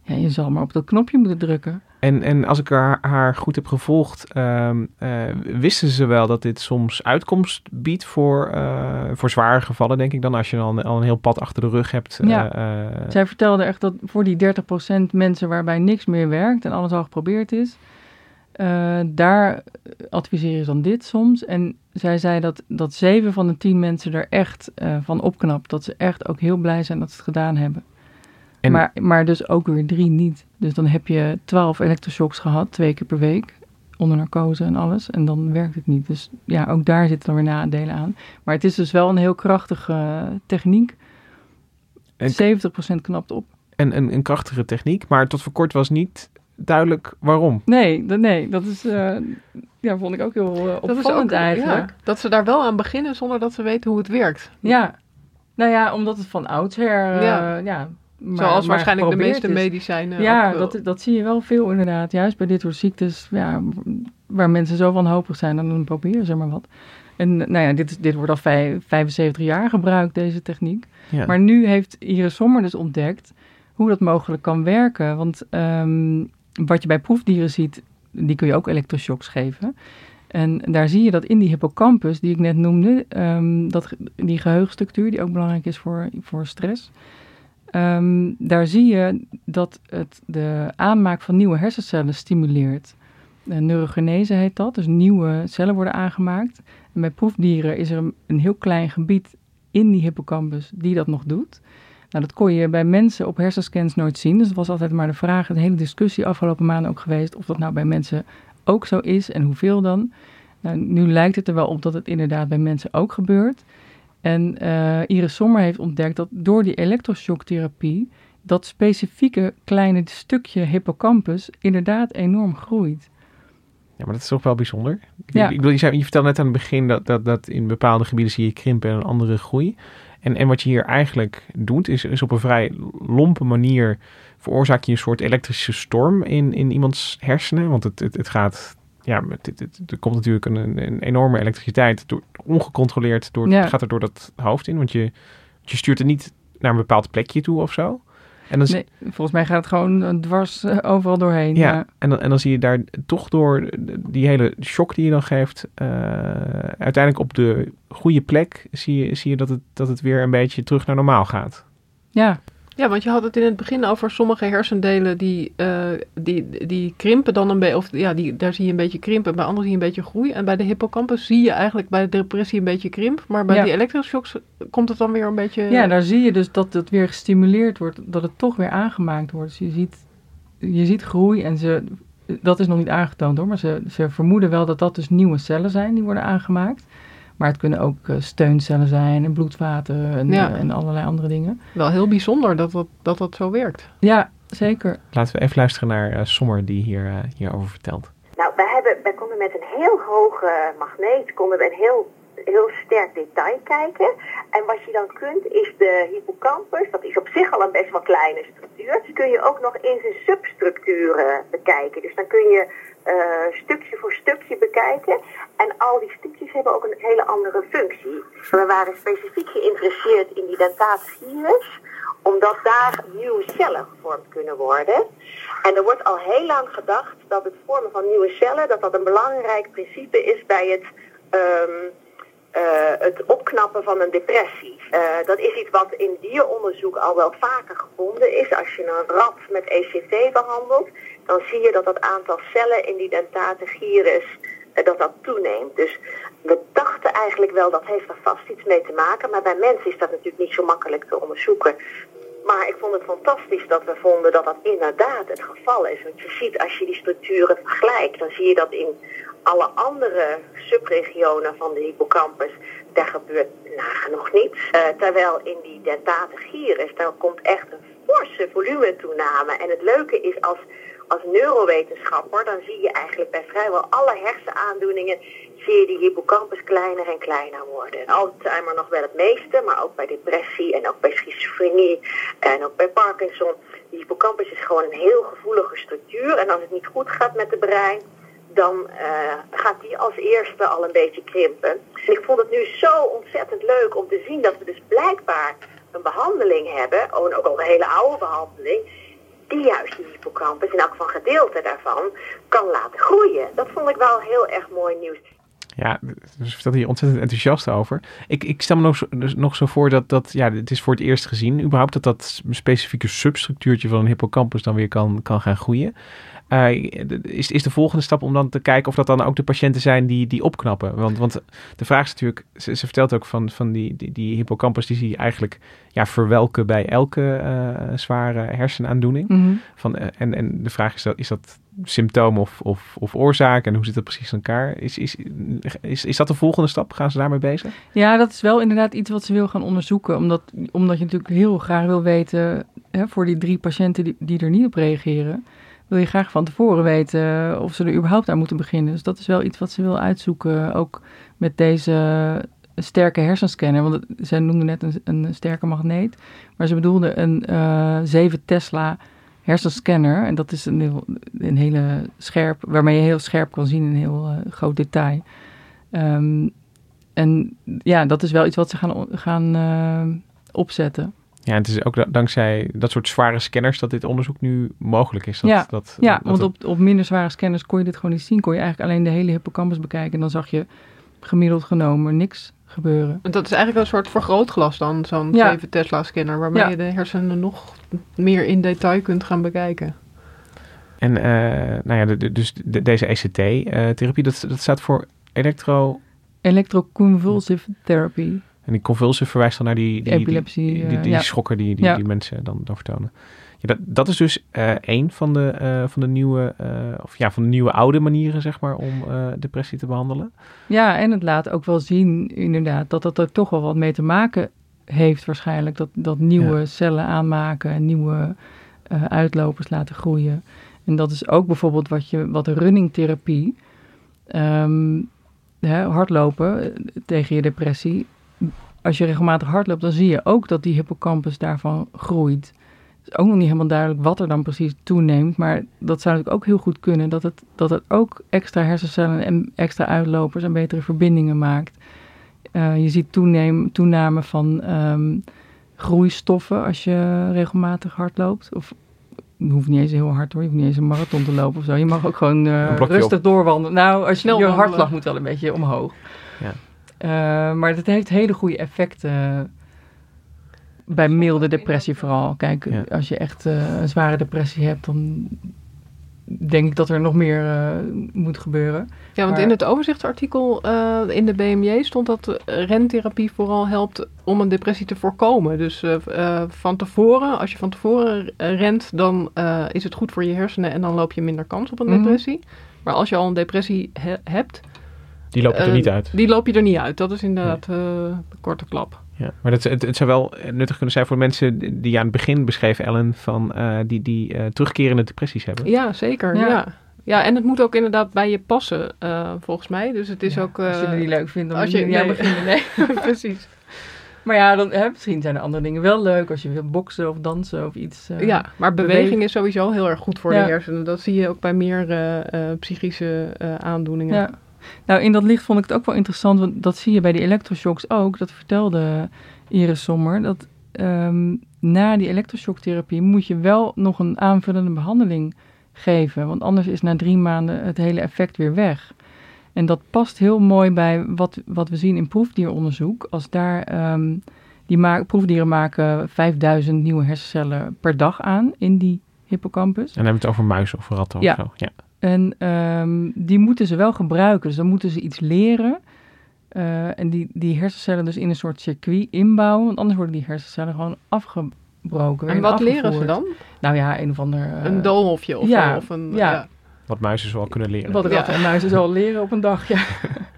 ja, je zal maar op dat knopje moeten drukken. En, en als ik haar, haar goed heb gevolgd, um, uh, wisten ze wel dat dit soms uitkomst biedt voor, uh, voor zware gevallen, denk ik dan, als je al, al een heel pad achter de rug hebt. Ja. Uh, Zij vertelde echt dat voor die 30% mensen waarbij niks meer werkt en alles al geprobeerd is, daar adviseren ze dan dit soms. En zij zei dat, dat 7 van de 10 mensen er echt van opknapt. Dat ze echt ook heel blij zijn dat ze het gedaan hebben. Maar, maar dus ook weer drie niet. Dus dan heb je twaalf elektroshocks gehad, twee keer per week. Onder narcose en alles. En dan werkt het niet. Dus ja, ook daar zitten dan weer nadelen aan. Maar het is dus wel een heel krachtige uh, techniek. En, 70% knapt op. En een, een krachtige techniek. Maar tot voor kort was niet duidelijk waarom. Nee, dat, nee, dat is, uh, ja, vond ik ook heel uh, opvallend ook, eigenlijk. Ja, dat ze daar wel aan beginnen zonder dat ze weten hoe het werkt. Ja, nou ja, omdat het van oudsher, ja. ja maar, Zoals waarschijnlijk de meeste medicijnen. Ja, dat, dat zie je wel veel inderdaad. Juist bij dit soort ziektes, ja, waar mensen zo wanhopig zijn, dan proberen ze maar wat. En nou ja, dit, dit wordt al vijf, 75 jaar gebruikt, deze techniek. Maar nu heeft Iris Sommer dus ontdekt hoe dat mogelijk kan werken. Want um, wat je bij proefdieren ziet, die kun je ook elektroshocks geven. En daar zie je dat in die hippocampus, die ik net noemde, um, dat, die geheugenstructuur, die ook belangrijk is voor, voor stress Um, daar zie je dat het de aanmaak van nieuwe hersencellen stimuleert. neurogenese heet dat, dus nieuwe cellen worden aangemaakt. En bij proefdieren is er een, een heel klein gebied in die hippocampus die dat nog doet. Nou, dat kon je bij mensen op hersenscans nooit zien. Dus dat was altijd maar de vraag, een hele discussie afgelopen maanden ook geweest, of dat nou bij mensen ook zo is en hoeveel dan. Nou, nu lijkt het er wel op dat het inderdaad bij mensen ook gebeurt. En uh, Iris Sommer heeft ontdekt dat door die elektroshocktherapie dat specifieke kleine stukje hippocampus inderdaad enorm groeit. Ja, maar dat is toch wel bijzonder. Ja. Ik, ik je, je vertelde net aan het begin dat, dat, dat in bepaalde gebieden zie je krimpen en een andere groei. En, en wat je hier eigenlijk doet, is, is op een vrij lompe manier veroorzaak je een soort elektrische storm in, in iemands hersenen. Want het, het, het gaat ja, er komt natuurlijk een, een, enorme elektriciteit door, ongecontroleerd door, gaat er door dat hoofd in. Want je, je stuurt het niet naar een bepaald plekje toe of zo. En dan, nee, volgens mij gaat het gewoon dwars eh, overal doorheen. Ja, En, dan, en dan zie je daar toch door die hele shock die je dan geeft, uh, uiteindelijk op de goede plek zie je, zie je dat, het, dat het weer een beetje terug naar normaal gaat. Ja, ja, want je had het in het begin over sommige hersendelen die, uh, die, die krimpen dan een beetje, of ja, die, daar zie je een beetje krimpen, bij anderen zie je een beetje groei. En bij de hippocampus zie je eigenlijk bij de depressie een beetje krimp, maar bij die elektroshocks komt het dan weer een beetje... Ja, daar zie je dus dat het weer gestimuleerd wordt, dat het toch weer aangemaakt wordt. Dus je ziet, je ziet groei en ze, dat is nog niet aangetoond hoor, maar ze, ze vermoeden wel dat dat dus nieuwe cellen zijn die worden aangemaakt. Maar het kunnen ook uh, steuncellen zijn en bloedvaten en, uh, en, allerlei andere dingen. Wel heel bijzonder dat dat, dat, dat zo werkt. Ja, zeker. Laten we even luisteren naar uh, Sommer die hier, hierover vertelt. Nou, wij, hebben, wij konden met een heel hoge magneet konden we een heel heel sterk detail kijken. En wat je dan kunt is de hippocampus, dat is op zich al een best wel kleine structuur, dus kun je ook nog in zijn substructuren bekijken. Dus dan kun je uh, stukje voor stukje bekijken. En al die stukjes hebben ook een hele andere functie. We waren specifiek geïnteresseerd in die dentatus gyrus, omdat daar nieuwe cellen gevormd kunnen worden. En er wordt al heel lang gedacht dat het vormen van nieuwe cellen, dat dat een belangrijk principe is bij het um, uh, het opknappen van een depressie. Uh, dat is iets wat in dieronderzoek al wel vaker gevonden is. Als je een rat met ECT behandelt, dan zie je dat het aantal cellen in die dentate gyrus uh, dat dat toeneemt. Dus we dachten eigenlijk wel dat heeft er vast iets mee te maken, maar bij mensen is dat natuurlijk niet zo makkelijk te onderzoeken. Maar ik vond het fantastisch dat we vonden dat dat inderdaad het geval is. Want je ziet als je die structuren vergelijkt, dan zie je dat in alle andere subregionen van de hippocampus, daar gebeurt nagenoeg niets. Uh, terwijl in die dentate gyrus, daar komt echt een forse volumentoename. En het leuke is als, als neurowetenschapper, dan zie je eigenlijk bij vrijwel alle hersenaandoeningen, zie je die hippocampus kleiner en kleiner worden. Alzheimer nog wel het meeste, maar ook bij depressie en ook bij schizofrenie en ook bij Parkinson. Die hippocampus is gewoon een heel gevoelige structuur en als het niet goed gaat met het brein, dan uh, gaat die als eerste al een beetje krimpen. En ik vond het nu zo ontzettend leuk om te zien dat we dus blijkbaar een behandeling hebben, ook al een hele oude behandeling, die juist die hippocampus, in elk van gedeelte daarvan, kan laten groeien. Dat vond ik wel heel erg mooi nieuws. Ja, dus vertelt hier ontzettend enthousiast over. Ik, ik stel me nog zo, dus nog zo voor dat, dat, ja, het is voor het eerst gezien, überhaupt dat dat specifieke substructuurtje van een hippocampus dan weer kan, kan gaan groeien. Uh, is, is de volgende stap om dan te kijken of dat dan ook de patiënten zijn die, die opknappen? Want, want de vraag is natuurlijk, ze, ze vertelt ook van, van die, die, die hippocampus, die zie je eigenlijk ja, verwelken bij elke uh, zware hersenaandoening. Mhm. van, uh, en, en de vraag is, dat, is dat symptoom of, of, of oorzaak en hoe zit dat precies in elkaar? Is, is, is, is dat de volgende stap? Gaan ze daarmee bezig? Ja, dat is wel inderdaad iets wat ze wil gaan onderzoeken. Omdat, omdat je natuurlijk heel graag wil weten, hè, voor die drie patiënten die, die er niet op reageren wil je graag van tevoren weten of ze er überhaupt aan moeten beginnen. Dus dat is wel iets wat ze wil uitzoeken, ook met deze sterke hersenscanner. Want ze noemde net een, een sterke magneet, maar ze bedoelde een uh, 7 Tesla hersenscanner. En dat is een, heel, een hele scherp, waarmee je heel scherp kan zien in heel groot detail. Um, en ja, dat is wel iets wat ze gaan, gaan opzetten. Ja, het is ook dankzij dat soort zware scanners dat dit onderzoek nu mogelijk is. Dat, ja, dat, ja dat want op, op minder zware scanners kon je dit gewoon niet zien. Kon je eigenlijk alleen de hele hippocampus bekijken. En dan zag je gemiddeld genomen niks gebeuren. Dat is eigenlijk een soort vergrootglas dan, zo'n ja. 7 Tesla scanner. Waarmee ja. je de hersenen nog meer in detail kunt gaan bekijken. En uh, nou ja, de, de, dus de, deze ECT-therapie, dat, dat staat voor elektro... Electroconvulsive therapy. En die convulsie verwijst dan naar die, die, epilepsie, die, die, die ja. schokken die, die, ja. die mensen dan, dan vertonen. Ja, dat, dat is dus uh, een van de, uh, van de nieuwe, uh, of ja, van de nieuwe oude manieren, zeg maar, om depressie te behandelen. Ja, en het laat ook wel zien, inderdaad, dat dat er toch wel wat mee te maken heeft waarschijnlijk. Dat, dat nieuwe ja. cellen aanmaken en nieuwe uitlopers laten groeien. En dat is ook bijvoorbeeld wat, je, wat runningtherapie, um, hè, hardlopen tegen je depressie, als je regelmatig hardloopt, dan zie je ook dat die hippocampus daarvan groeit. Het is ook nog niet helemaal duidelijk wat er dan precies toeneemt, maar dat zou natuurlijk ook heel goed kunnen, dat het, dat het ook extra hersencellen en extra uitlopers en betere verbindingen maakt. Uh, je ziet toeneem, toename van um, groeistoffen als je regelmatig hardloopt. Of je hoeft niet eens heel hard hoor, je hoeft niet eens een marathon te lopen of zo. Je mag ook gewoon uh, rustig op. doorwandelen. Nou, als je, je hartslag moet wel een beetje omhoog. Ja. Uh, maar dat heeft hele goede effecten bij milde depressie vooral. Kijk, ja. als je echt uh, een zware depressie hebt, dan denk ik dat er nog meer uh, moet gebeuren. Ja, want maar, in het overzichtsartikel in de BMJ stond dat rentherapie vooral helpt om een depressie te voorkomen. Dus van tevoren, als je van tevoren rent, dan is het goed voor je hersenen en dan loop je minder kans op een Mhm. depressie. Maar als je al een depressie he hebt, Die loop je er eh, niet uit. Die loop je er niet uit. Dat is inderdaad uh, de korte klap. Ja, maar dat, het, het zou wel nuttig kunnen zijn voor mensen die aan het begin beschreef, Ellen, van uh, die, die uh, terugkerende depressies hebben. Ja, zeker. Ja. ja. ja, en het moet ook inderdaad bij je passen, uh, volgens mij. Dus het is Ja, ook... als je eh, het niet leuk vindt, dan als je je- niet aan nee. beginnen. Nee, precies. Maar ja, dan, hè, misschien zijn er andere dingen wel leuk. Als je wil boksen of dansen of iets. eh, ja, maar beweging bewegen. is sowieso heel erg goed voor Ja. de hersenen. Dat zie je ook bij meer eh, eh, psychische eh, aandoeningen. Ja. Nou, in dat licht vond ik het ook wel interessant, want dat zie je bij die elektroshocks ook. Dat vertelde Iris Sommer. Dat ehm, na die elektroshocktherapie moet je wel nog een aanvullende behandeling geven. Want anders is na drie maanden het hele effect weer weg. En dat past heel mooi bij wat, wat we zien in proefdieronderzoek. Als daar, ehm, die ma- proefdieren maken 5000 nieuwe hersencellen per dag aan in die hippocampus. En dan hebben we het over muizen of ratten Ja. of zo. Ja. En ehm, die moeten ze wel gebruiken. Dus dan moeten ze iets leren. Eh, en die, die hersencellen dus in een soort circuit inbouwen. Want anders worden die hersencellen gewoon afgebroken. En wat leren ze dan? Nou ja, een of ander... eh, een doolhofje of, ja, een- of een... ja. ja. Wat muizen zo al kunnen leren. Wat ratten en muizen zo leren op een dag, ja.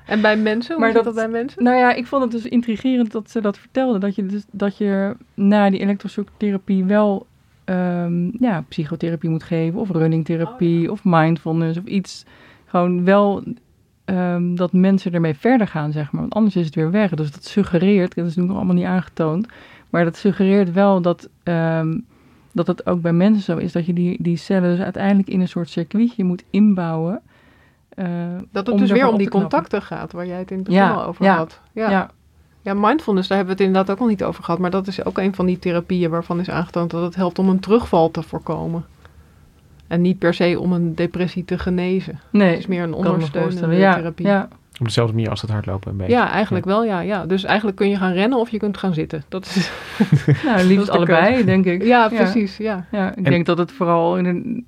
En bij mensen? Hoe Maar zit dat- dat bij mensen? Nou ja, ik vond het dus intrigerend dat ze dat vertelden. Dat je, dus, dat je na die elektroshocktherapie wel ehm, ja, psychotherapie moet geven. Of runningtherapie of mindfulness of iets. Gewoon wel ehm, dat mensen ermee verder gaan, zeg maar. Want anders is het weer weg. Dus dat suggereert, dat is nu nog allemaal niet aangetoond. Maar dat suggereert wel dat, ehm, dat het ook bij mensen zo is. Dat je die, die cellen dus uiteindelijk in een soort circuitje moet inbouwen. eh, Dat het dus weer om die contacten gaat, waar jij het in het begin Ja, al over ja, had. Ja. ja. Ja. mindfulness, daar hebben we het inderdaad ook al niet over gehad. Maar dat is ook een van die therapieën waarvan is aangetoond dat het helpt om een terugval te voorkomen. En niet per se om een depressie te genezen. Nee, het is meer een kan me ondersteunende voorstellen. Ja, therapie. ja. Op dezelfde manier als het hardlopen een beetje. Ja, eigenlijk wel, ja, ja. Dus eigenlijk kun je gaan rennen of je kunt gaan zitten. Dat is, Nou, liefst allebei, denk ik. Ja, precies, ja. Ja, ik En- denk dat het vooral in een...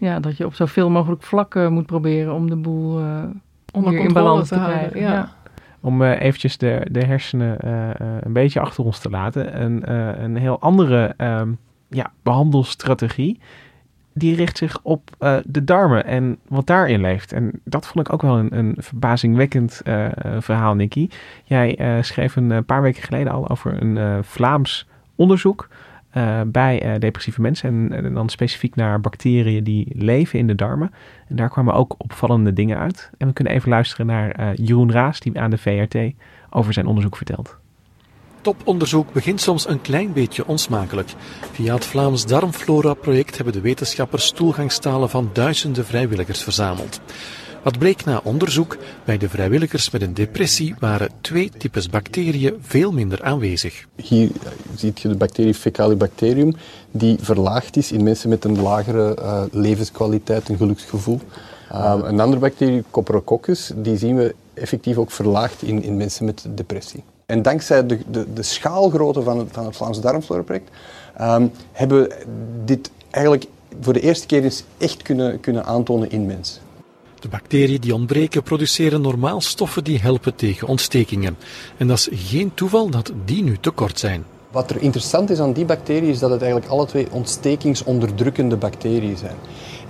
Ja, dat je op zoveel mogelijk vlakken moet proberen om de boel eh Onder weer in controle balans te te, houden, krijgen. ja. Om eh, eventjes de, de hersenen eh, eh, een beetje achter ons te laten. Een, een heel andere ehm, ja, behandelstrategie. Die richt zich op de darmen en wat daarin leeft. En dat vond ik ook wel een, een verbazingwekkend verhaal, Nicky. Jij schreef een paar weken geleden al over een Vlaams onderzoek eh, bij eh, depressieve mensen. En, dan specifiek naar bacteriën die leven in de darmen. En daar kwamen ook opvallende dingen uit. En we kunnen even luisteren naar eh, Jeroen Raas, die aan de VRT over zijn onderzoek vertelt. Toponderzoek begint soms een klein beetje onsmakelijk. Via het Vlaams Darmflora-project hebben de wetenschappers toegangstalen van duizenden vrijwilligers verzameld. Wat bleek na onderzoek? Bij de vrijwilligers met een depressie waren twee types bacteriën veel minder aanwezig. Hier ziet je de bacterie Fecalibacterium, die verlaagd is in mensen met een lagere eh, levenskwaliteit, een geluksgevoel. Uh, een andere bacterie, Coprococcus, die zien we effectief ook verlaagd in, in mensen met depressie. En dankzij de, de, de schaalgrootte van het, van het Vlaams Darmflora-project ehm, hebben we dit eigenlijk voor de eerste keer eens echt kunnen, kunnen aantonen in mensen. De bacteriën die ontbreken produceren normaal stoffen die helpen tegen ontstekingen. En dat is geen toeval dat die nu tekort zijn. Wat er interessant is aan die bacteriën is dat het eigenlijk alle twee ontstekingsonderdrukkende bacteriën zijn.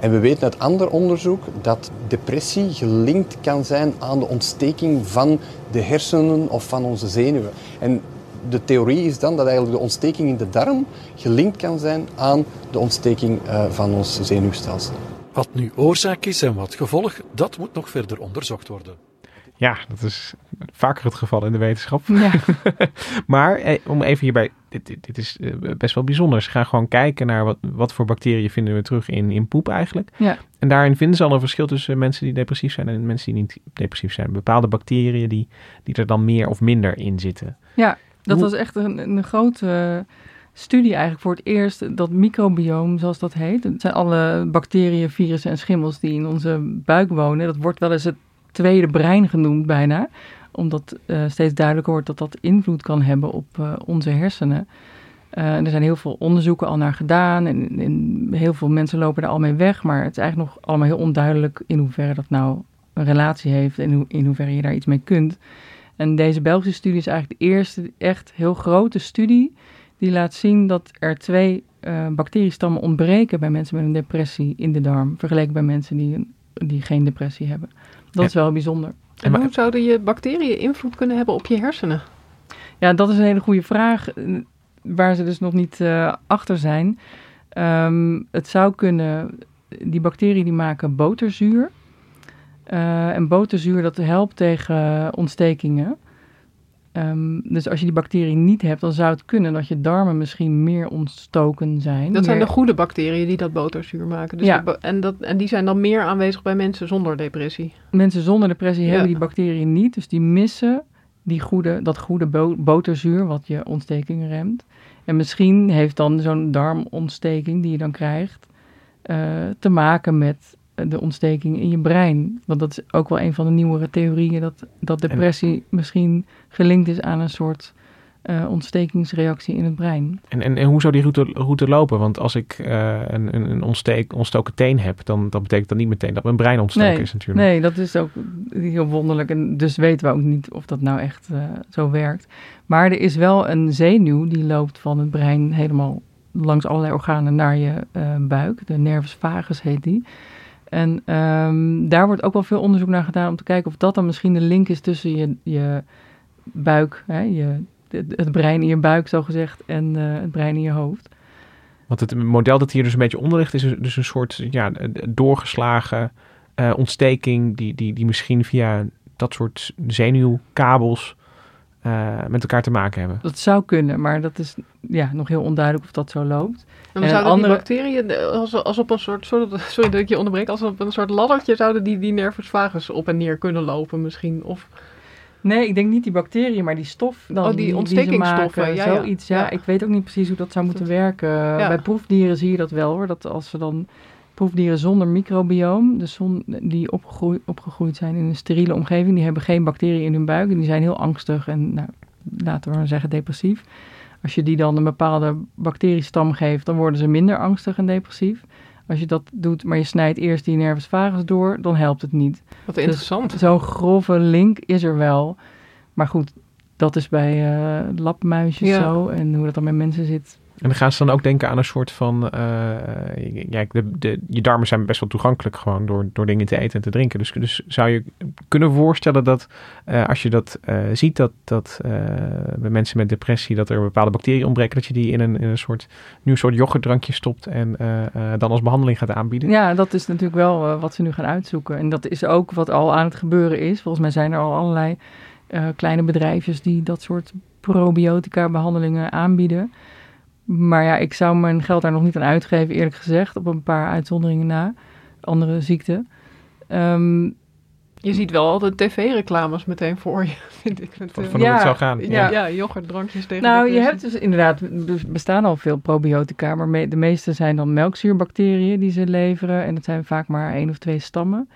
En we weten uit ander onderzoek dat depressie gelinkt kan zijn aan de ontsteking van de hersenen of van onze zenuwen. En de theorie is dan dat eigenlijk de ontsteking in de darm gelinkt kan zijn aan de ontsteking uh, van ons zenuwstelsel. Wat nu oorzaak is en wat gevolg, dat moet nog verder onderzocht worden. Ja, dat is vaker het geval in de wetenschap. Ja. maar eh, om even hierbij, dit, dit, dit is eh, best wel bijzonder. Ze gaan gewoon kijken naar wat, wat voor bacteriën vinden we terug in, in poep eigenlijk. Ja. En daarin vinden ze al een verschil tussen mensen die depressief zijn en mensen die niet depressief zijn. Bepaalde bacteriën die, die er dan meer of minder in zitten. Ja, dat Hoe- was echt een, een grote studie eigenlijk voor het eerst. Dat microbioom, zoals dat heet. Het zijn alle bacteriën, virussen en schimmels die in onze buik wonen. Dat wordt wel eens het tweede brein genoemd bijna. Omdat eh, steeds duidelijker wordt dat dat invloed kan hebben op eh, onze hersenen. Eh, er zijn heel veel onderzoeken al naar gedaan. En, heel veel mensen lopen er al mee weg. Maar het is eigenlijk nog allemaal heel onduidelijk in hoeverre dat nou een relatie heeft. En in hoeverre je daar iets mee kunt. En deze Belgische studie is eigenlijk de eerste echt heel grote studie die laat zien dat er twee uh, bacteriestammen ontbreken bij mensen met een depressie in de darm, vergeleken bij mensen die, die geen depressie hebben. Dat Ja. is wel bijzonder. En hoe zouden je bacteriën invloed kunnen hebben op je hersenen? Ja, dat is een hele goede vraag, eh, waar ze dus nog niet uh, achter zijn. Um, het zou kunnen die bacteriën die maken boterzuur. Uh, en boterzuur dat helpt tegen ontstekingen. Um, dus als je die bacterie niet hebt, dan zou het kunnen dat je darmen misschien meer ontstoken zijn. Dat zijn de goede bacteriën die dat boterzuur maken. Dus ja. de, en, dat, en die zijn dan meer aanwezig bij mensen zonder depressie. Mensen zonder depressie ja. hebben die bacteriën niet, dus die missen die goede, dat goede bo boterzuur wat je ontstekingen remt. En misschien heeft dan zo'n darmontsteking die je dan krijgt uh, te maken met de ontsteking in je brein. Want dat is ook wel een van de nieuwere theorieën, dat, dat depressie en, misschien gelinkt is aan een soort uh, ontstekingsreactie in het brein. En, en, en hoe zou die route, route lopen? Want als ik uh, een, een ontsteek, ontstoken teen heb, dan dat betekent dat niet meteen dat mijn brein ontstoken nee, is natuurlijk. Nee, dat is ook heel wonderlijk. En dus weten we ook niet of dat nou echt uh, zo werkt. Maar er is wel een zenuw die loopt van het brein helemaal langs allerlei organen naar je buik. De nervus vagus heet die. En um, daar wordt ook wel veel onderzoek naar gedaan om te kijken of dat dan misschien de link is tussen je, je buik, hè, je, het brein in je buik zo gezegd, en uh, het brein in je hoofd. Want het model dat hier dus een beetje onder ligt, is dus een soort ja, doorgeslagen uh, ontsteking, die, die, die misschien via dat soort zenuwkabels uh, met elkaar te maken hebben. Dat zou kunnen, maar dat is ja, nog heel onduidelijk of dat zo loopt. En, en zouden andere... die bacteriën, als, als op een soort, sorry, sorry dat ik je onderbreek, als op een soort laddertje zouden die, die nervus vagus op en neer kunnen lopen misschien? Of... Nee, ik denk niet die bacteriën, maar die stof. Dan, oh, die, ontstekingsstoffen. Die ja, zoiets, ja. ja. Ik weet ook niet precies hoe dat zou moeten werken. Ja. Bij proefdieren zie je dat wel hoor. Dat als ze dan proefdieren zonder microbioom, dus zon, die opgegroeid, opgegroeid zijn in een steriele omgeving, die hebben geen bacteriën in hun buik en die zijn heel angstig en nou, laten we maar zeggen depressief. Als je die dan een bepaalde bacteriestam geeft, dan worden ze minder angstig en depressief. Als je dat doet, maar je snijdt eerst die nervus vagus door, dan helpt het niet. Wat interessant. Dus Zo'n grove link is er wel. Maar goed, dat is bij uh, labmuisjes ja. zo. En hoe dat dan met mensen zit. En dan gaan ze dan ook denken aan een soort van... Uh, ja, de, de, je darmen zijn best wel toegankelijk gewoon door, door dingen te eten en te drinken. Dus, dus zou je kunnen voorstellen dat uh, als je dat uh, ziet, dat, dat bij mensen met depressie, dat er bepaalde bacteriën ontbreken, dat je die in een, in een soort nieuw soort yoghurtdrankje stopt en dan als behandeling gaat aanbieden? Ja, dat is natuurlijk wel wat ze nu gaan uitzoeken. En dat is ook wat al aan het gebeuren is. Volgens mij zijn er al allerlei kleine bedrijfjes die dat soort probiotica behandelingen aanbieden. Maar ja, ik zou mijn geld daar nog niet aan uitgeven, eerlijk gezegd, op een paar uitzonderingen na. Andere ziekten. Um, je ziet wel altijd tv-reclames meteen voor je, vind ik. Met, van, van hoe het zou gaan. Ja, ja. ja yoghurtdrankjes tegen Nou, je hebt dus inderdaad, er bestaan al veel probiotica, maar me, de meeste zijn dan melkzuurbacteriën die ze leveren. En dat zijn vaak maar één of twee stammen.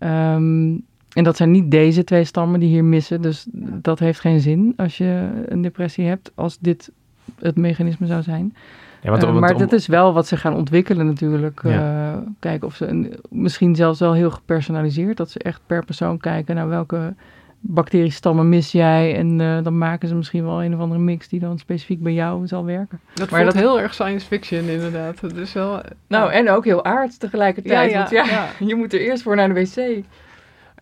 Um, en dat zijn niet deze twee stammen die hier missen. Dus dat heeft geen zin als je een depressie hebt, als dit het mechanisme zou zijn. Ja, want, uh, want, maar om, dat is wel wat ze gaan ontwikkelen natuurlijk. Ja. Uh, kijken of ze, een, misschien zelfs wel heel gepersonaliseerd, dat ze echt per persoon kijken naar welke bacteriestammen mis jij. En uh, dan maken ze misschien wel een of andere mix die dan specifiek bij jou zal werken. Dat maar voelt dat heel erg science fiction inderdaad. Dat is wel, nou, en ook heel aards tegelijkertijd. Ja, ja, want ja, ja. je moet er eerst voor naar de wc.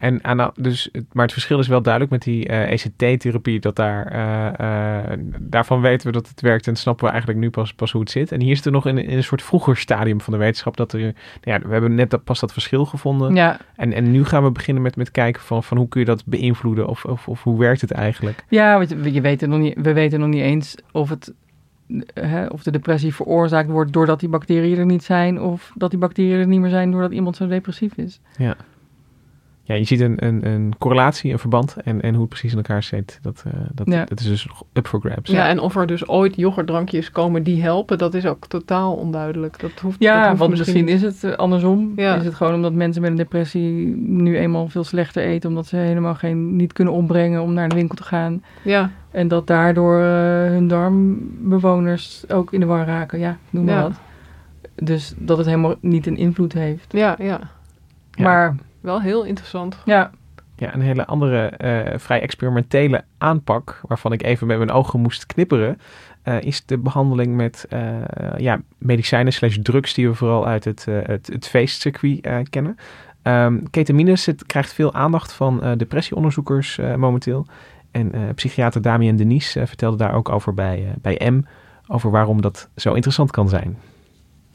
En dus, maar het verschil is wel duidelijk met die uh, ECT-therapie. Dat daar, uh, uh, daarvan weten we dat het werkt en snappen we eigenlijk nu pas, pas hoe het zit. En hier zitten we nog in, in, een soort vroeger stadium van de wetenschap. Dat er, nou ja, we hebben net dat, pas dat verschil gevonden. Ja. En, en nu gaan we beginnen met, met kijken van, van hoe kun je dat beïnvloeden of, of, of hoe werkt het eigenlijk. Ja, want je weet nog niet, we weten nog niet eens of het Hè, of de depressie veroorzaakt wordt doordat die bacteriën er niet zijn, of dat die bacteriën er niet meer zijn doordat iemand zo depressief is. Ja ja, je ziet een, een, een correlatie, een verband en, en hoe het precies in elkaar zit. Dat, uh, dat, ja. dat is dus nog up for grabs. Ja, en of er dus ooit yoghurtdrankjes komen die helpen, dat is ook totaal onduidelijk. Dat hoeft, ja, dat hoeft want misschien, misschien is het uh, andersom. Ja. Is het gewoon omdat mensen met een depressie nu eenmaal veel slechter eten, omdat ze helemaal geen, niet kunnen opbrengen om naar de winkel te gaan. Ja. En dat daardoor uh, hun darmbewoners ook in de war raken. Ja, noem maar Ja. wat. Dus dat het helemaal niet een invloed heeft. Ja, ja. Ja. Wel heel interessant. ja, Ja, een hele andere eh, vrij experimentele aanpak, waarvan ik even met mijn ogen moest knipperen, eh, is de behandeling met eh, ja, medicijnen slash drugs die we vooral uit het, eh, het, het feestcircuit eh, kennen. Ehm ketamine zit, krijgt veel aandacht van eh, depressieonderzoekers eh, momenteel. En eh, psychiater Damien Denies eh, vertelde daar ook over bij, eh, bij M, over waarom dat zo interessant kan zijn.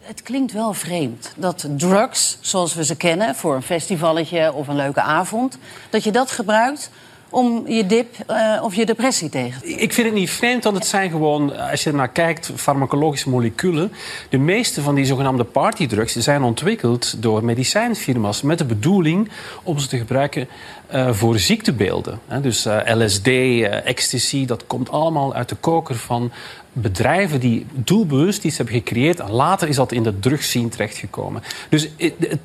Het klinkt wel vreemd dat drugs, zoals we ze kennen, voor een festivalletje of een leuke avond, dat je dat gebruikt om je dip uh, of je depressie tegen te Ik vind het niet vreemd, want het zijn gewoon, als je ernaar kijkt, farmacologische moleculen. De meeste van die zogenaamde partydrugs zijn ontwikkeld door medicijnfirma's met de bedoeling om ze te gebruiken uh, voor ziektebeelden. Dus uh, LSD, ecstasy, dat komt allemaal uit de koker van bedrijven die doelbewust iets hebben gecreëerd. En later is dat in de drugsscene terechtgekomen. Dus het,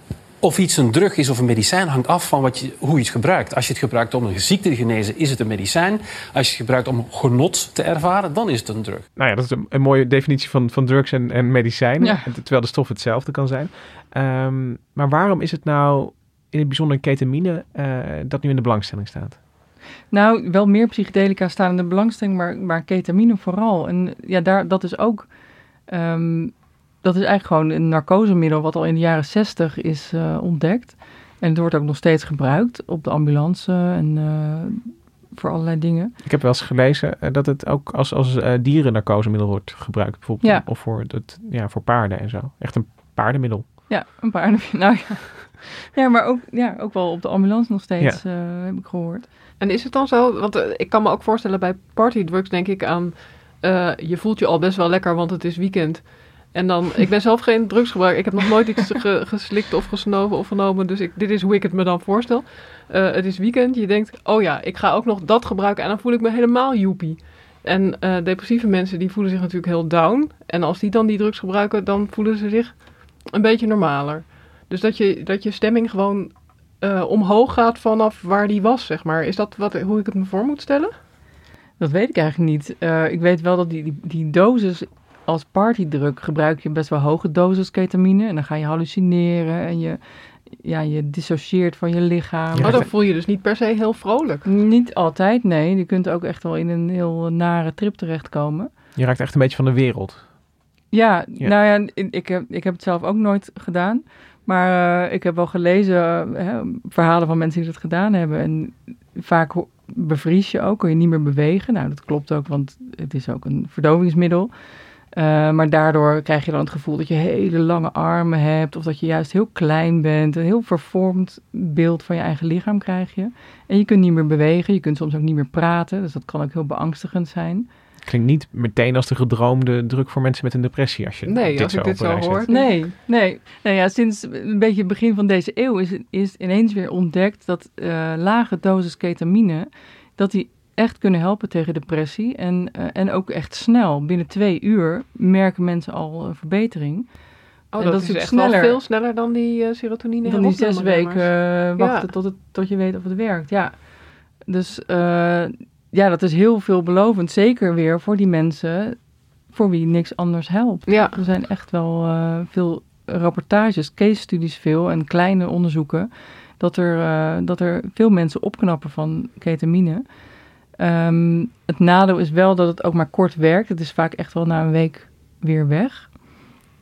of iets een drug is of een medicijn hangt af van wat je, hoe je het gebruikt. Als je het gebruikt om een ziekte te genezen, is het een medicijn. Als je het gebruikt om genot te ervaren, dan is het een drug. Nou ja, dat is een, een mooie definitie van, van drugs en, en medicijnen. Terwijl de stof hetzelfde kan zijn. Um, maar waarom is het nou in het bijzonder ketamine uh, dat nu in de belangstelling staat? Nou, wel meer psychedelica staan in de belangstelling, maar, maar ketamine vooral. En ja, daar, dat is ook um, dat is eigenlijk gewoon een narcosemiddel wat al in de jaren 60 is uh, ontdekt. En het wordt ook nog steeds gebruikt op de ambulance en uh, voor allerlei dingen. Ik heb wel eens gelezen uh, dat het ook als, als dieren narcosemiddel wordt gebruikt. Bijvoorbeeld ja. of voor, het, ja, voor paarden en zo. Echt een paardenmiddel. Ja, een paardenmiddel. Nou ja. ja, maar ook, ja, ook wel op de ambulance nog steeds, ja. heb ik gehoord. En is het dan zo, want ik kan me ook voorstellen bij partydrugs denk ik aan... je voelt je al best wel lekker, want het is weekend... En dan, ik ben zelf geen drugsgebruiker. Ik heb nog nooit iets geslikt of gesnoven of genomen. Dus ik, dit is hoe ik het me dan voorstel. Uh, het is weekend. Je denkt, oh ja, ik ga ook nog dat gebruiken. En dan voel ik me helemaal joepie. En uh, depressieve mensen die voelen zich natuurlijk heel down. En als die dan die drugs gebruiken, dan voelen ze zich een beetje normaler. Dus dat je, dat je stemming gewoon uh, omhoog gaat vanaf waar die was, zeg maar. Is dat wat, hoe ik het me voor moet stellen? Dat weet ik eigenlijk niet. ik weet wel dat die, die, die dosis als partydruk gebruik je best wel hoge doses ketamine. En dan ga je hallucineren en je, ja, je dissocieert van je lichaam. Maar dan voel je dus niet per se heel vrolijk. Niet altijd, nee. Je kunt ook echt wel in een heel nare trip terechtkomen. Je raakt echt een beetje van de wereld. Ja, nou ja, ik heb, ik heb het zelf ook nooit gedaan. Maar uh, ik heb wel gelezen uh, verhalen van mensen die dat gedaan hebben. En vaak bevries je ook, kun je niet meer bewegen. Nou, dat klopt ook, want het is ook een verdovingsmiddel. Uh, maar daardoor krijg je dan het gevoel dat je hele lange armen hebt. Of dat je juist heel klein bent. Een heel vervormd beeld van je eigen lichaam krijg je. En je kunt niet meer bewegen. Je kunt soms ook niet meer praten. Dus dat kan ook heel beangstigend zijn. Klinkt niet meteen als de gedroomde druk voor mensen met een depressie. Als je nee, dit als zo ik dit zo hoor. Nee, nee. Nou ja, sinds een beetje het begin van deze eeuw is, is ineens weer ontdekt dat uh, lage dosis ketamine... dat die echt kunnen helpen tegen depressie. En, uh, en ook echt snel. Binnen twee uur merken mensen al uh, verbetering. Oh, dat, dat, is, echt sneller. veel sneller dan die uh, serotonine. Dan die zes weken wachten ja. tot, het, tot je weet of het werkt. Ja. Dus ja, dat is heel veelbelovend. Zeker weer voor die mensen voor wie niks anders helpt. Ja. Er zijn echt wel veel rapportages, case studies veel en kleine onderzoeken. Dat er, dat er veel mensen opknappen van ketamine. Um, het nadeel is wel dat het ook maar kort werkt. Het is vaak echt wel na een week weer weg.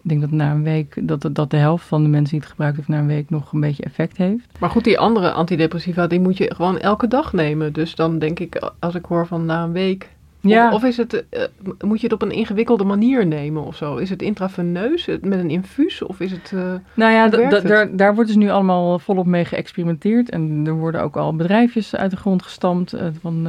Ik denk dat na een week dat, dat de helft van de mensen die het gebruikt heeft na een week nog een beetje effect heeft. Maar goed, die andere antidepressiva die moet je gewoon elke dag nemen. Dus dan denk ik, als ik hoor van na een week ja. Of, of, is het, uh, moet je het op een ingewikkelde manier nemen of zo? Is het intraveneus met een infuus of is het... Uh, nou ja, daar, daar wordt dus nu allemaal volop mee geëxperimenteerd. En er worden ook al bedrijfjes uit de grond gestampt uh, van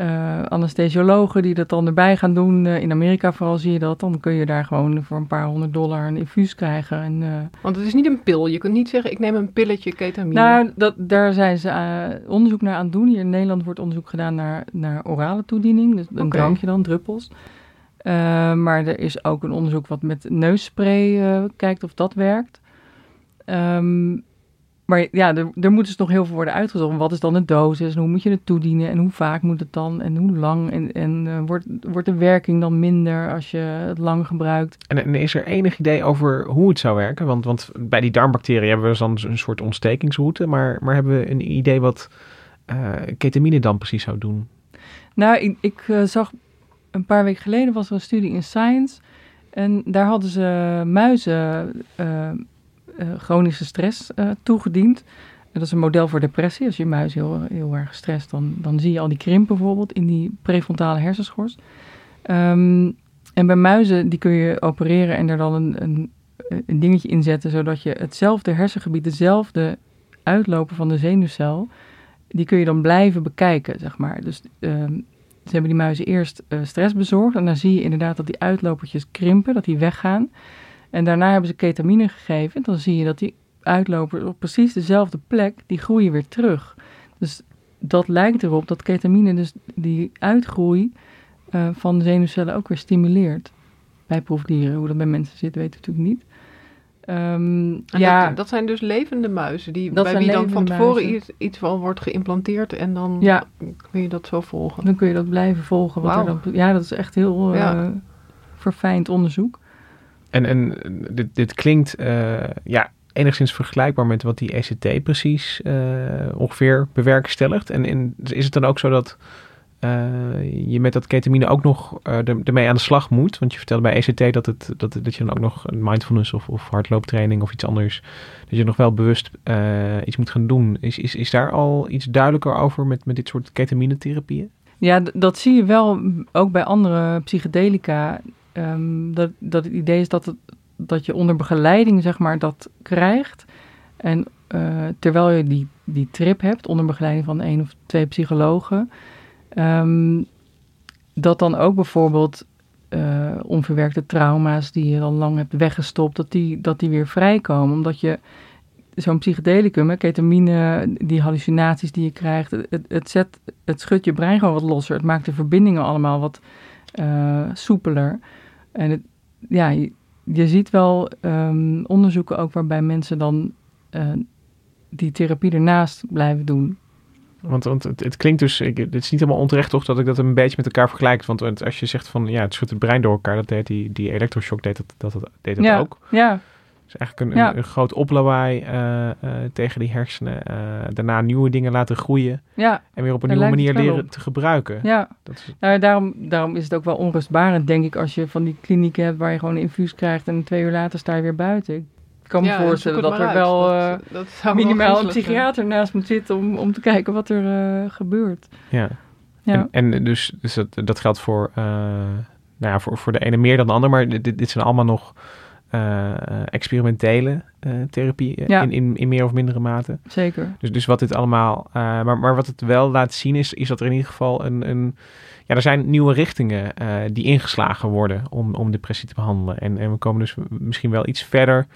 uh, anesthesiologen die dat dan erbij gaan doen. Uh, in Amerika vooral zie je dat. Dan kun je daar gewoon voor een paar honderd dollar een infuus krijgen. En, uh, Want het is niet een pil. Je kunt niet zeggen, ik neem een pilletje ketamine. Nou, dat, daar zijn ze onderzoek naar aan het doen. Hier in Nederland wordt onderzoek gedaan naar, naar orale toediening. Dus een okay. drankje dan, druppels. maar er is ook een onderzoek wat met neusspray kijkt of dat werkt. Um, maar ja, er, er moet dus nog heel veel worden uitgezocht. Wat is dan de dosis? En hoe moet je het toedienen? En hoe vaak moet het dan? En hoe lang? En, en uh, wordt, wordt de werking dan minder als je het lang gebruikt? En, en, is er enig idee over hoe het zou werken? Want, want bij die darmbacteriën hebben we dan een soort ontstekingsroute. Maar, maar hebben we een idee wat uh, ketamine dan precies zou doen? Nou, ik, ik uh, zag een paar weken geleden was er een studie in Science. En daar hadden ze muizen chronische stress uh, toegediend. Dat is een model voor depressie. Als je muis heel, heel erg gestrest, dan, dan zie je al die krimp bijvoorbeeld in die prefrontale hersenschors. Um, en bij muizen, die kun je opereren en er dan een, een een dingetje inzetten zodat je hetzelfde hersengebied, dezelfde uitloper van de zenuwcel, die kun je dan blijven bekijken, zeg maar. Dus ehm, ze hebben die muizen eerst uh, stress bezorgd en dan zie je inderdaad dat die uitlopertjes krimpen, dat die weggaan. En daarna hebben ze ketamine gegeven en dan zie je dat die uitlopers op precies dezelfde plek, die groeien weer terug. Dus dat lijkt erop dat ketamine dus die uitgroei uh, van de zenuwcellen ook weer stimuleert. Bij proefdieren, hoe dat bij mensen zit, weet ik natuurlijk niet. Um, ja, dat, dat, zijn dus levende muizen, die, bij wie dan van tevoren iets, iets van wordt geïmplanteerd en dan ja. kun je dat zo volgen. Dan kun je dat blijven volgen. Wat er dan, ja, dat is echt heel ja. uh, verfijnd onderzoek. En, en dit, dit klinkt uh, ja, enigszins vergelijkbaar met wat die ECT precies uh, ongeveer bewerkstelligt. En, en is het dan ook zo dat uh, je met dat ketamine ook nog ermee aan de slag moet. Want je vertelde bij ECT dat, het, dat, dat je dan ook nog mindfulness of, of hardlooptraining of iets anders, dat je nog wel bewust iets moet gaan doen. Is, is, is daar al iets duidelijker over met, met dit soort ketamine-therapieën? Ja, dat zie je wel ook bij andere psychedelica. Um, dat, dat het idee is dat, dat je onder begeleiding, zeg maar, dat krijgt. En terwijl je die, die trip hebt, onder begeleiding van één of twee psychologen Um, dat dan ook bijvoorbeeld uh, onverwerkte trauma's die je dan lang hebt weggestopt, dat die, dat die weer vrijkomen. Omdat je zo'n psychedelicum, ketamine, die hallucinaties die je krijgt, het, het, zet, het schudt je brein gewoon wat losser. Het maakt de verbindingen allemaal wat uh, soepeler. En het, ja, je, je ziet wel um, onderzoeken ook waarbij mensen dan uh, die therapie ernaast blijven doen. Want, want het, het, klinkt dus, ik, het is niet helemaal onterecht toch dat ik dat een beetje met elkaar vergelijk. Want als je zegt van ja, het schudt het brein door elkaar, dat deed die, die elektroshock deed dat, dat, dat, deed dat ja, ook. Ja. Dus eigenlijk een, een, een, groot oplawaai uh, uh, tegen die hersenen. Uh, daarna nieuwe dingen laten groeien. Ja, en weer op een nieuwe manier leren op. te gebruiken. Ja, dat is... nou, daarom, daarom is het ook wel onrustbarend, denk ik, als je van die klinieken hebt waar je gewoon een infuus krijgt en twee uur later sta je weer buiten. Ik kan me ja, voorstellen dat er uit. wel dat, uh, dat minimaal een psychiater zijn. naast moet zitten om, om te kijken wat er uh, gebeurt. Ja. ja. En, en dus, dus dat, dat geldt voor, uh, nou ja, voor, voor de ene meer dan de ander, maar dit, dit zijn allemaal nog experimentele therapie ja. in, in, in meer of mindere mate. Zeker. Dus, dus wat dit allemaal, maar, maar wat het wel laat zien is, is dat er in ieder geval een, een ja, er zijn nieuwe richtingen die ingeslagen worden om, om depressie te behandelen. En, en we komen dus misschien wel iets verder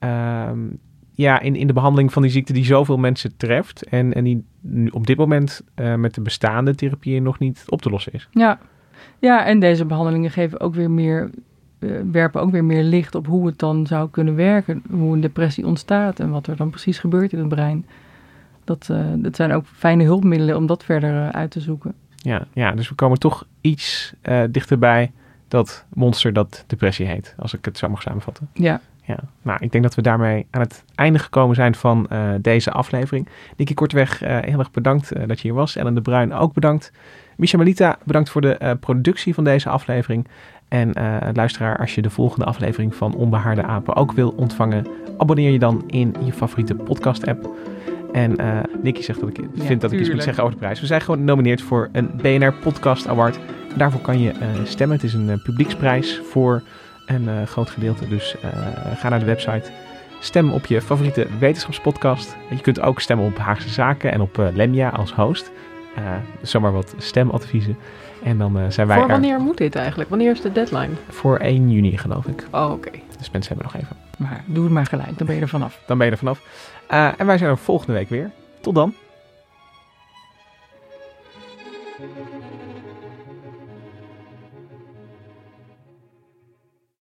Um, ja, in, in de behandeling van die ziekte die zoveel mensen treft. En, en die op dit moment met de bestaande therapieën nog niet op te lossen is. Ja, ja en deze behandelingen geven ook weer meer, werpen ook weer meer licht op hoe het dan zou kunnen werken. Hoe een depressie ontstaat en wat er dan precies gebeurt in het brein. Dat, uh, dat zijn ook fijne hulpmiddelen om dat verder uit te zoeken. Ja, ja, dus we komen toch iets dichterbij dat monster dat depressie heet. Als ik het zo mag samenvatten. Ja, ja, nou, ik denk dat we daarmee aan het einde gekomen zijn van uh, deze aflevering. Nicky Kortweg, uh, heel erg bedankt uh, dat je hier was. Ellen de Bruin ook bedankt. Misha Melita, bedankt voor de productie van deze aflevering. En luisteraar, als je de volgende aflevering van Onbehaarde Apen ook wil ontvangen, abonneer je dan in je favoriete podcast-app. En Nicky zegt dat ik ja, vind dat ik iets moet zeggen over de prijs. We zijn gewoon genomineerd voor een BNR Podcast Award. Daarvoor kan je stemmen. Het is een publieksprijs voor een groot gedeelte. Dus ga naar de website. Stem op je favoriete wetenschapspodcast. Je kunt ook stemmen op Haagse Zaken en op Lemja als host. zomaar wat stemadviezen. En dan zijn wij. Voor wanneer moet dit eigenlijk? Wanneer is de deadline? Voor 1 juni, geloof ik. Oh, oké. Okay. Dus mensen hebben nog even. Maar doe het maar gelijk, dan ben je er vanaf. dan ben je er vanaf. en wij zijn er volgende week weer. Tot dan.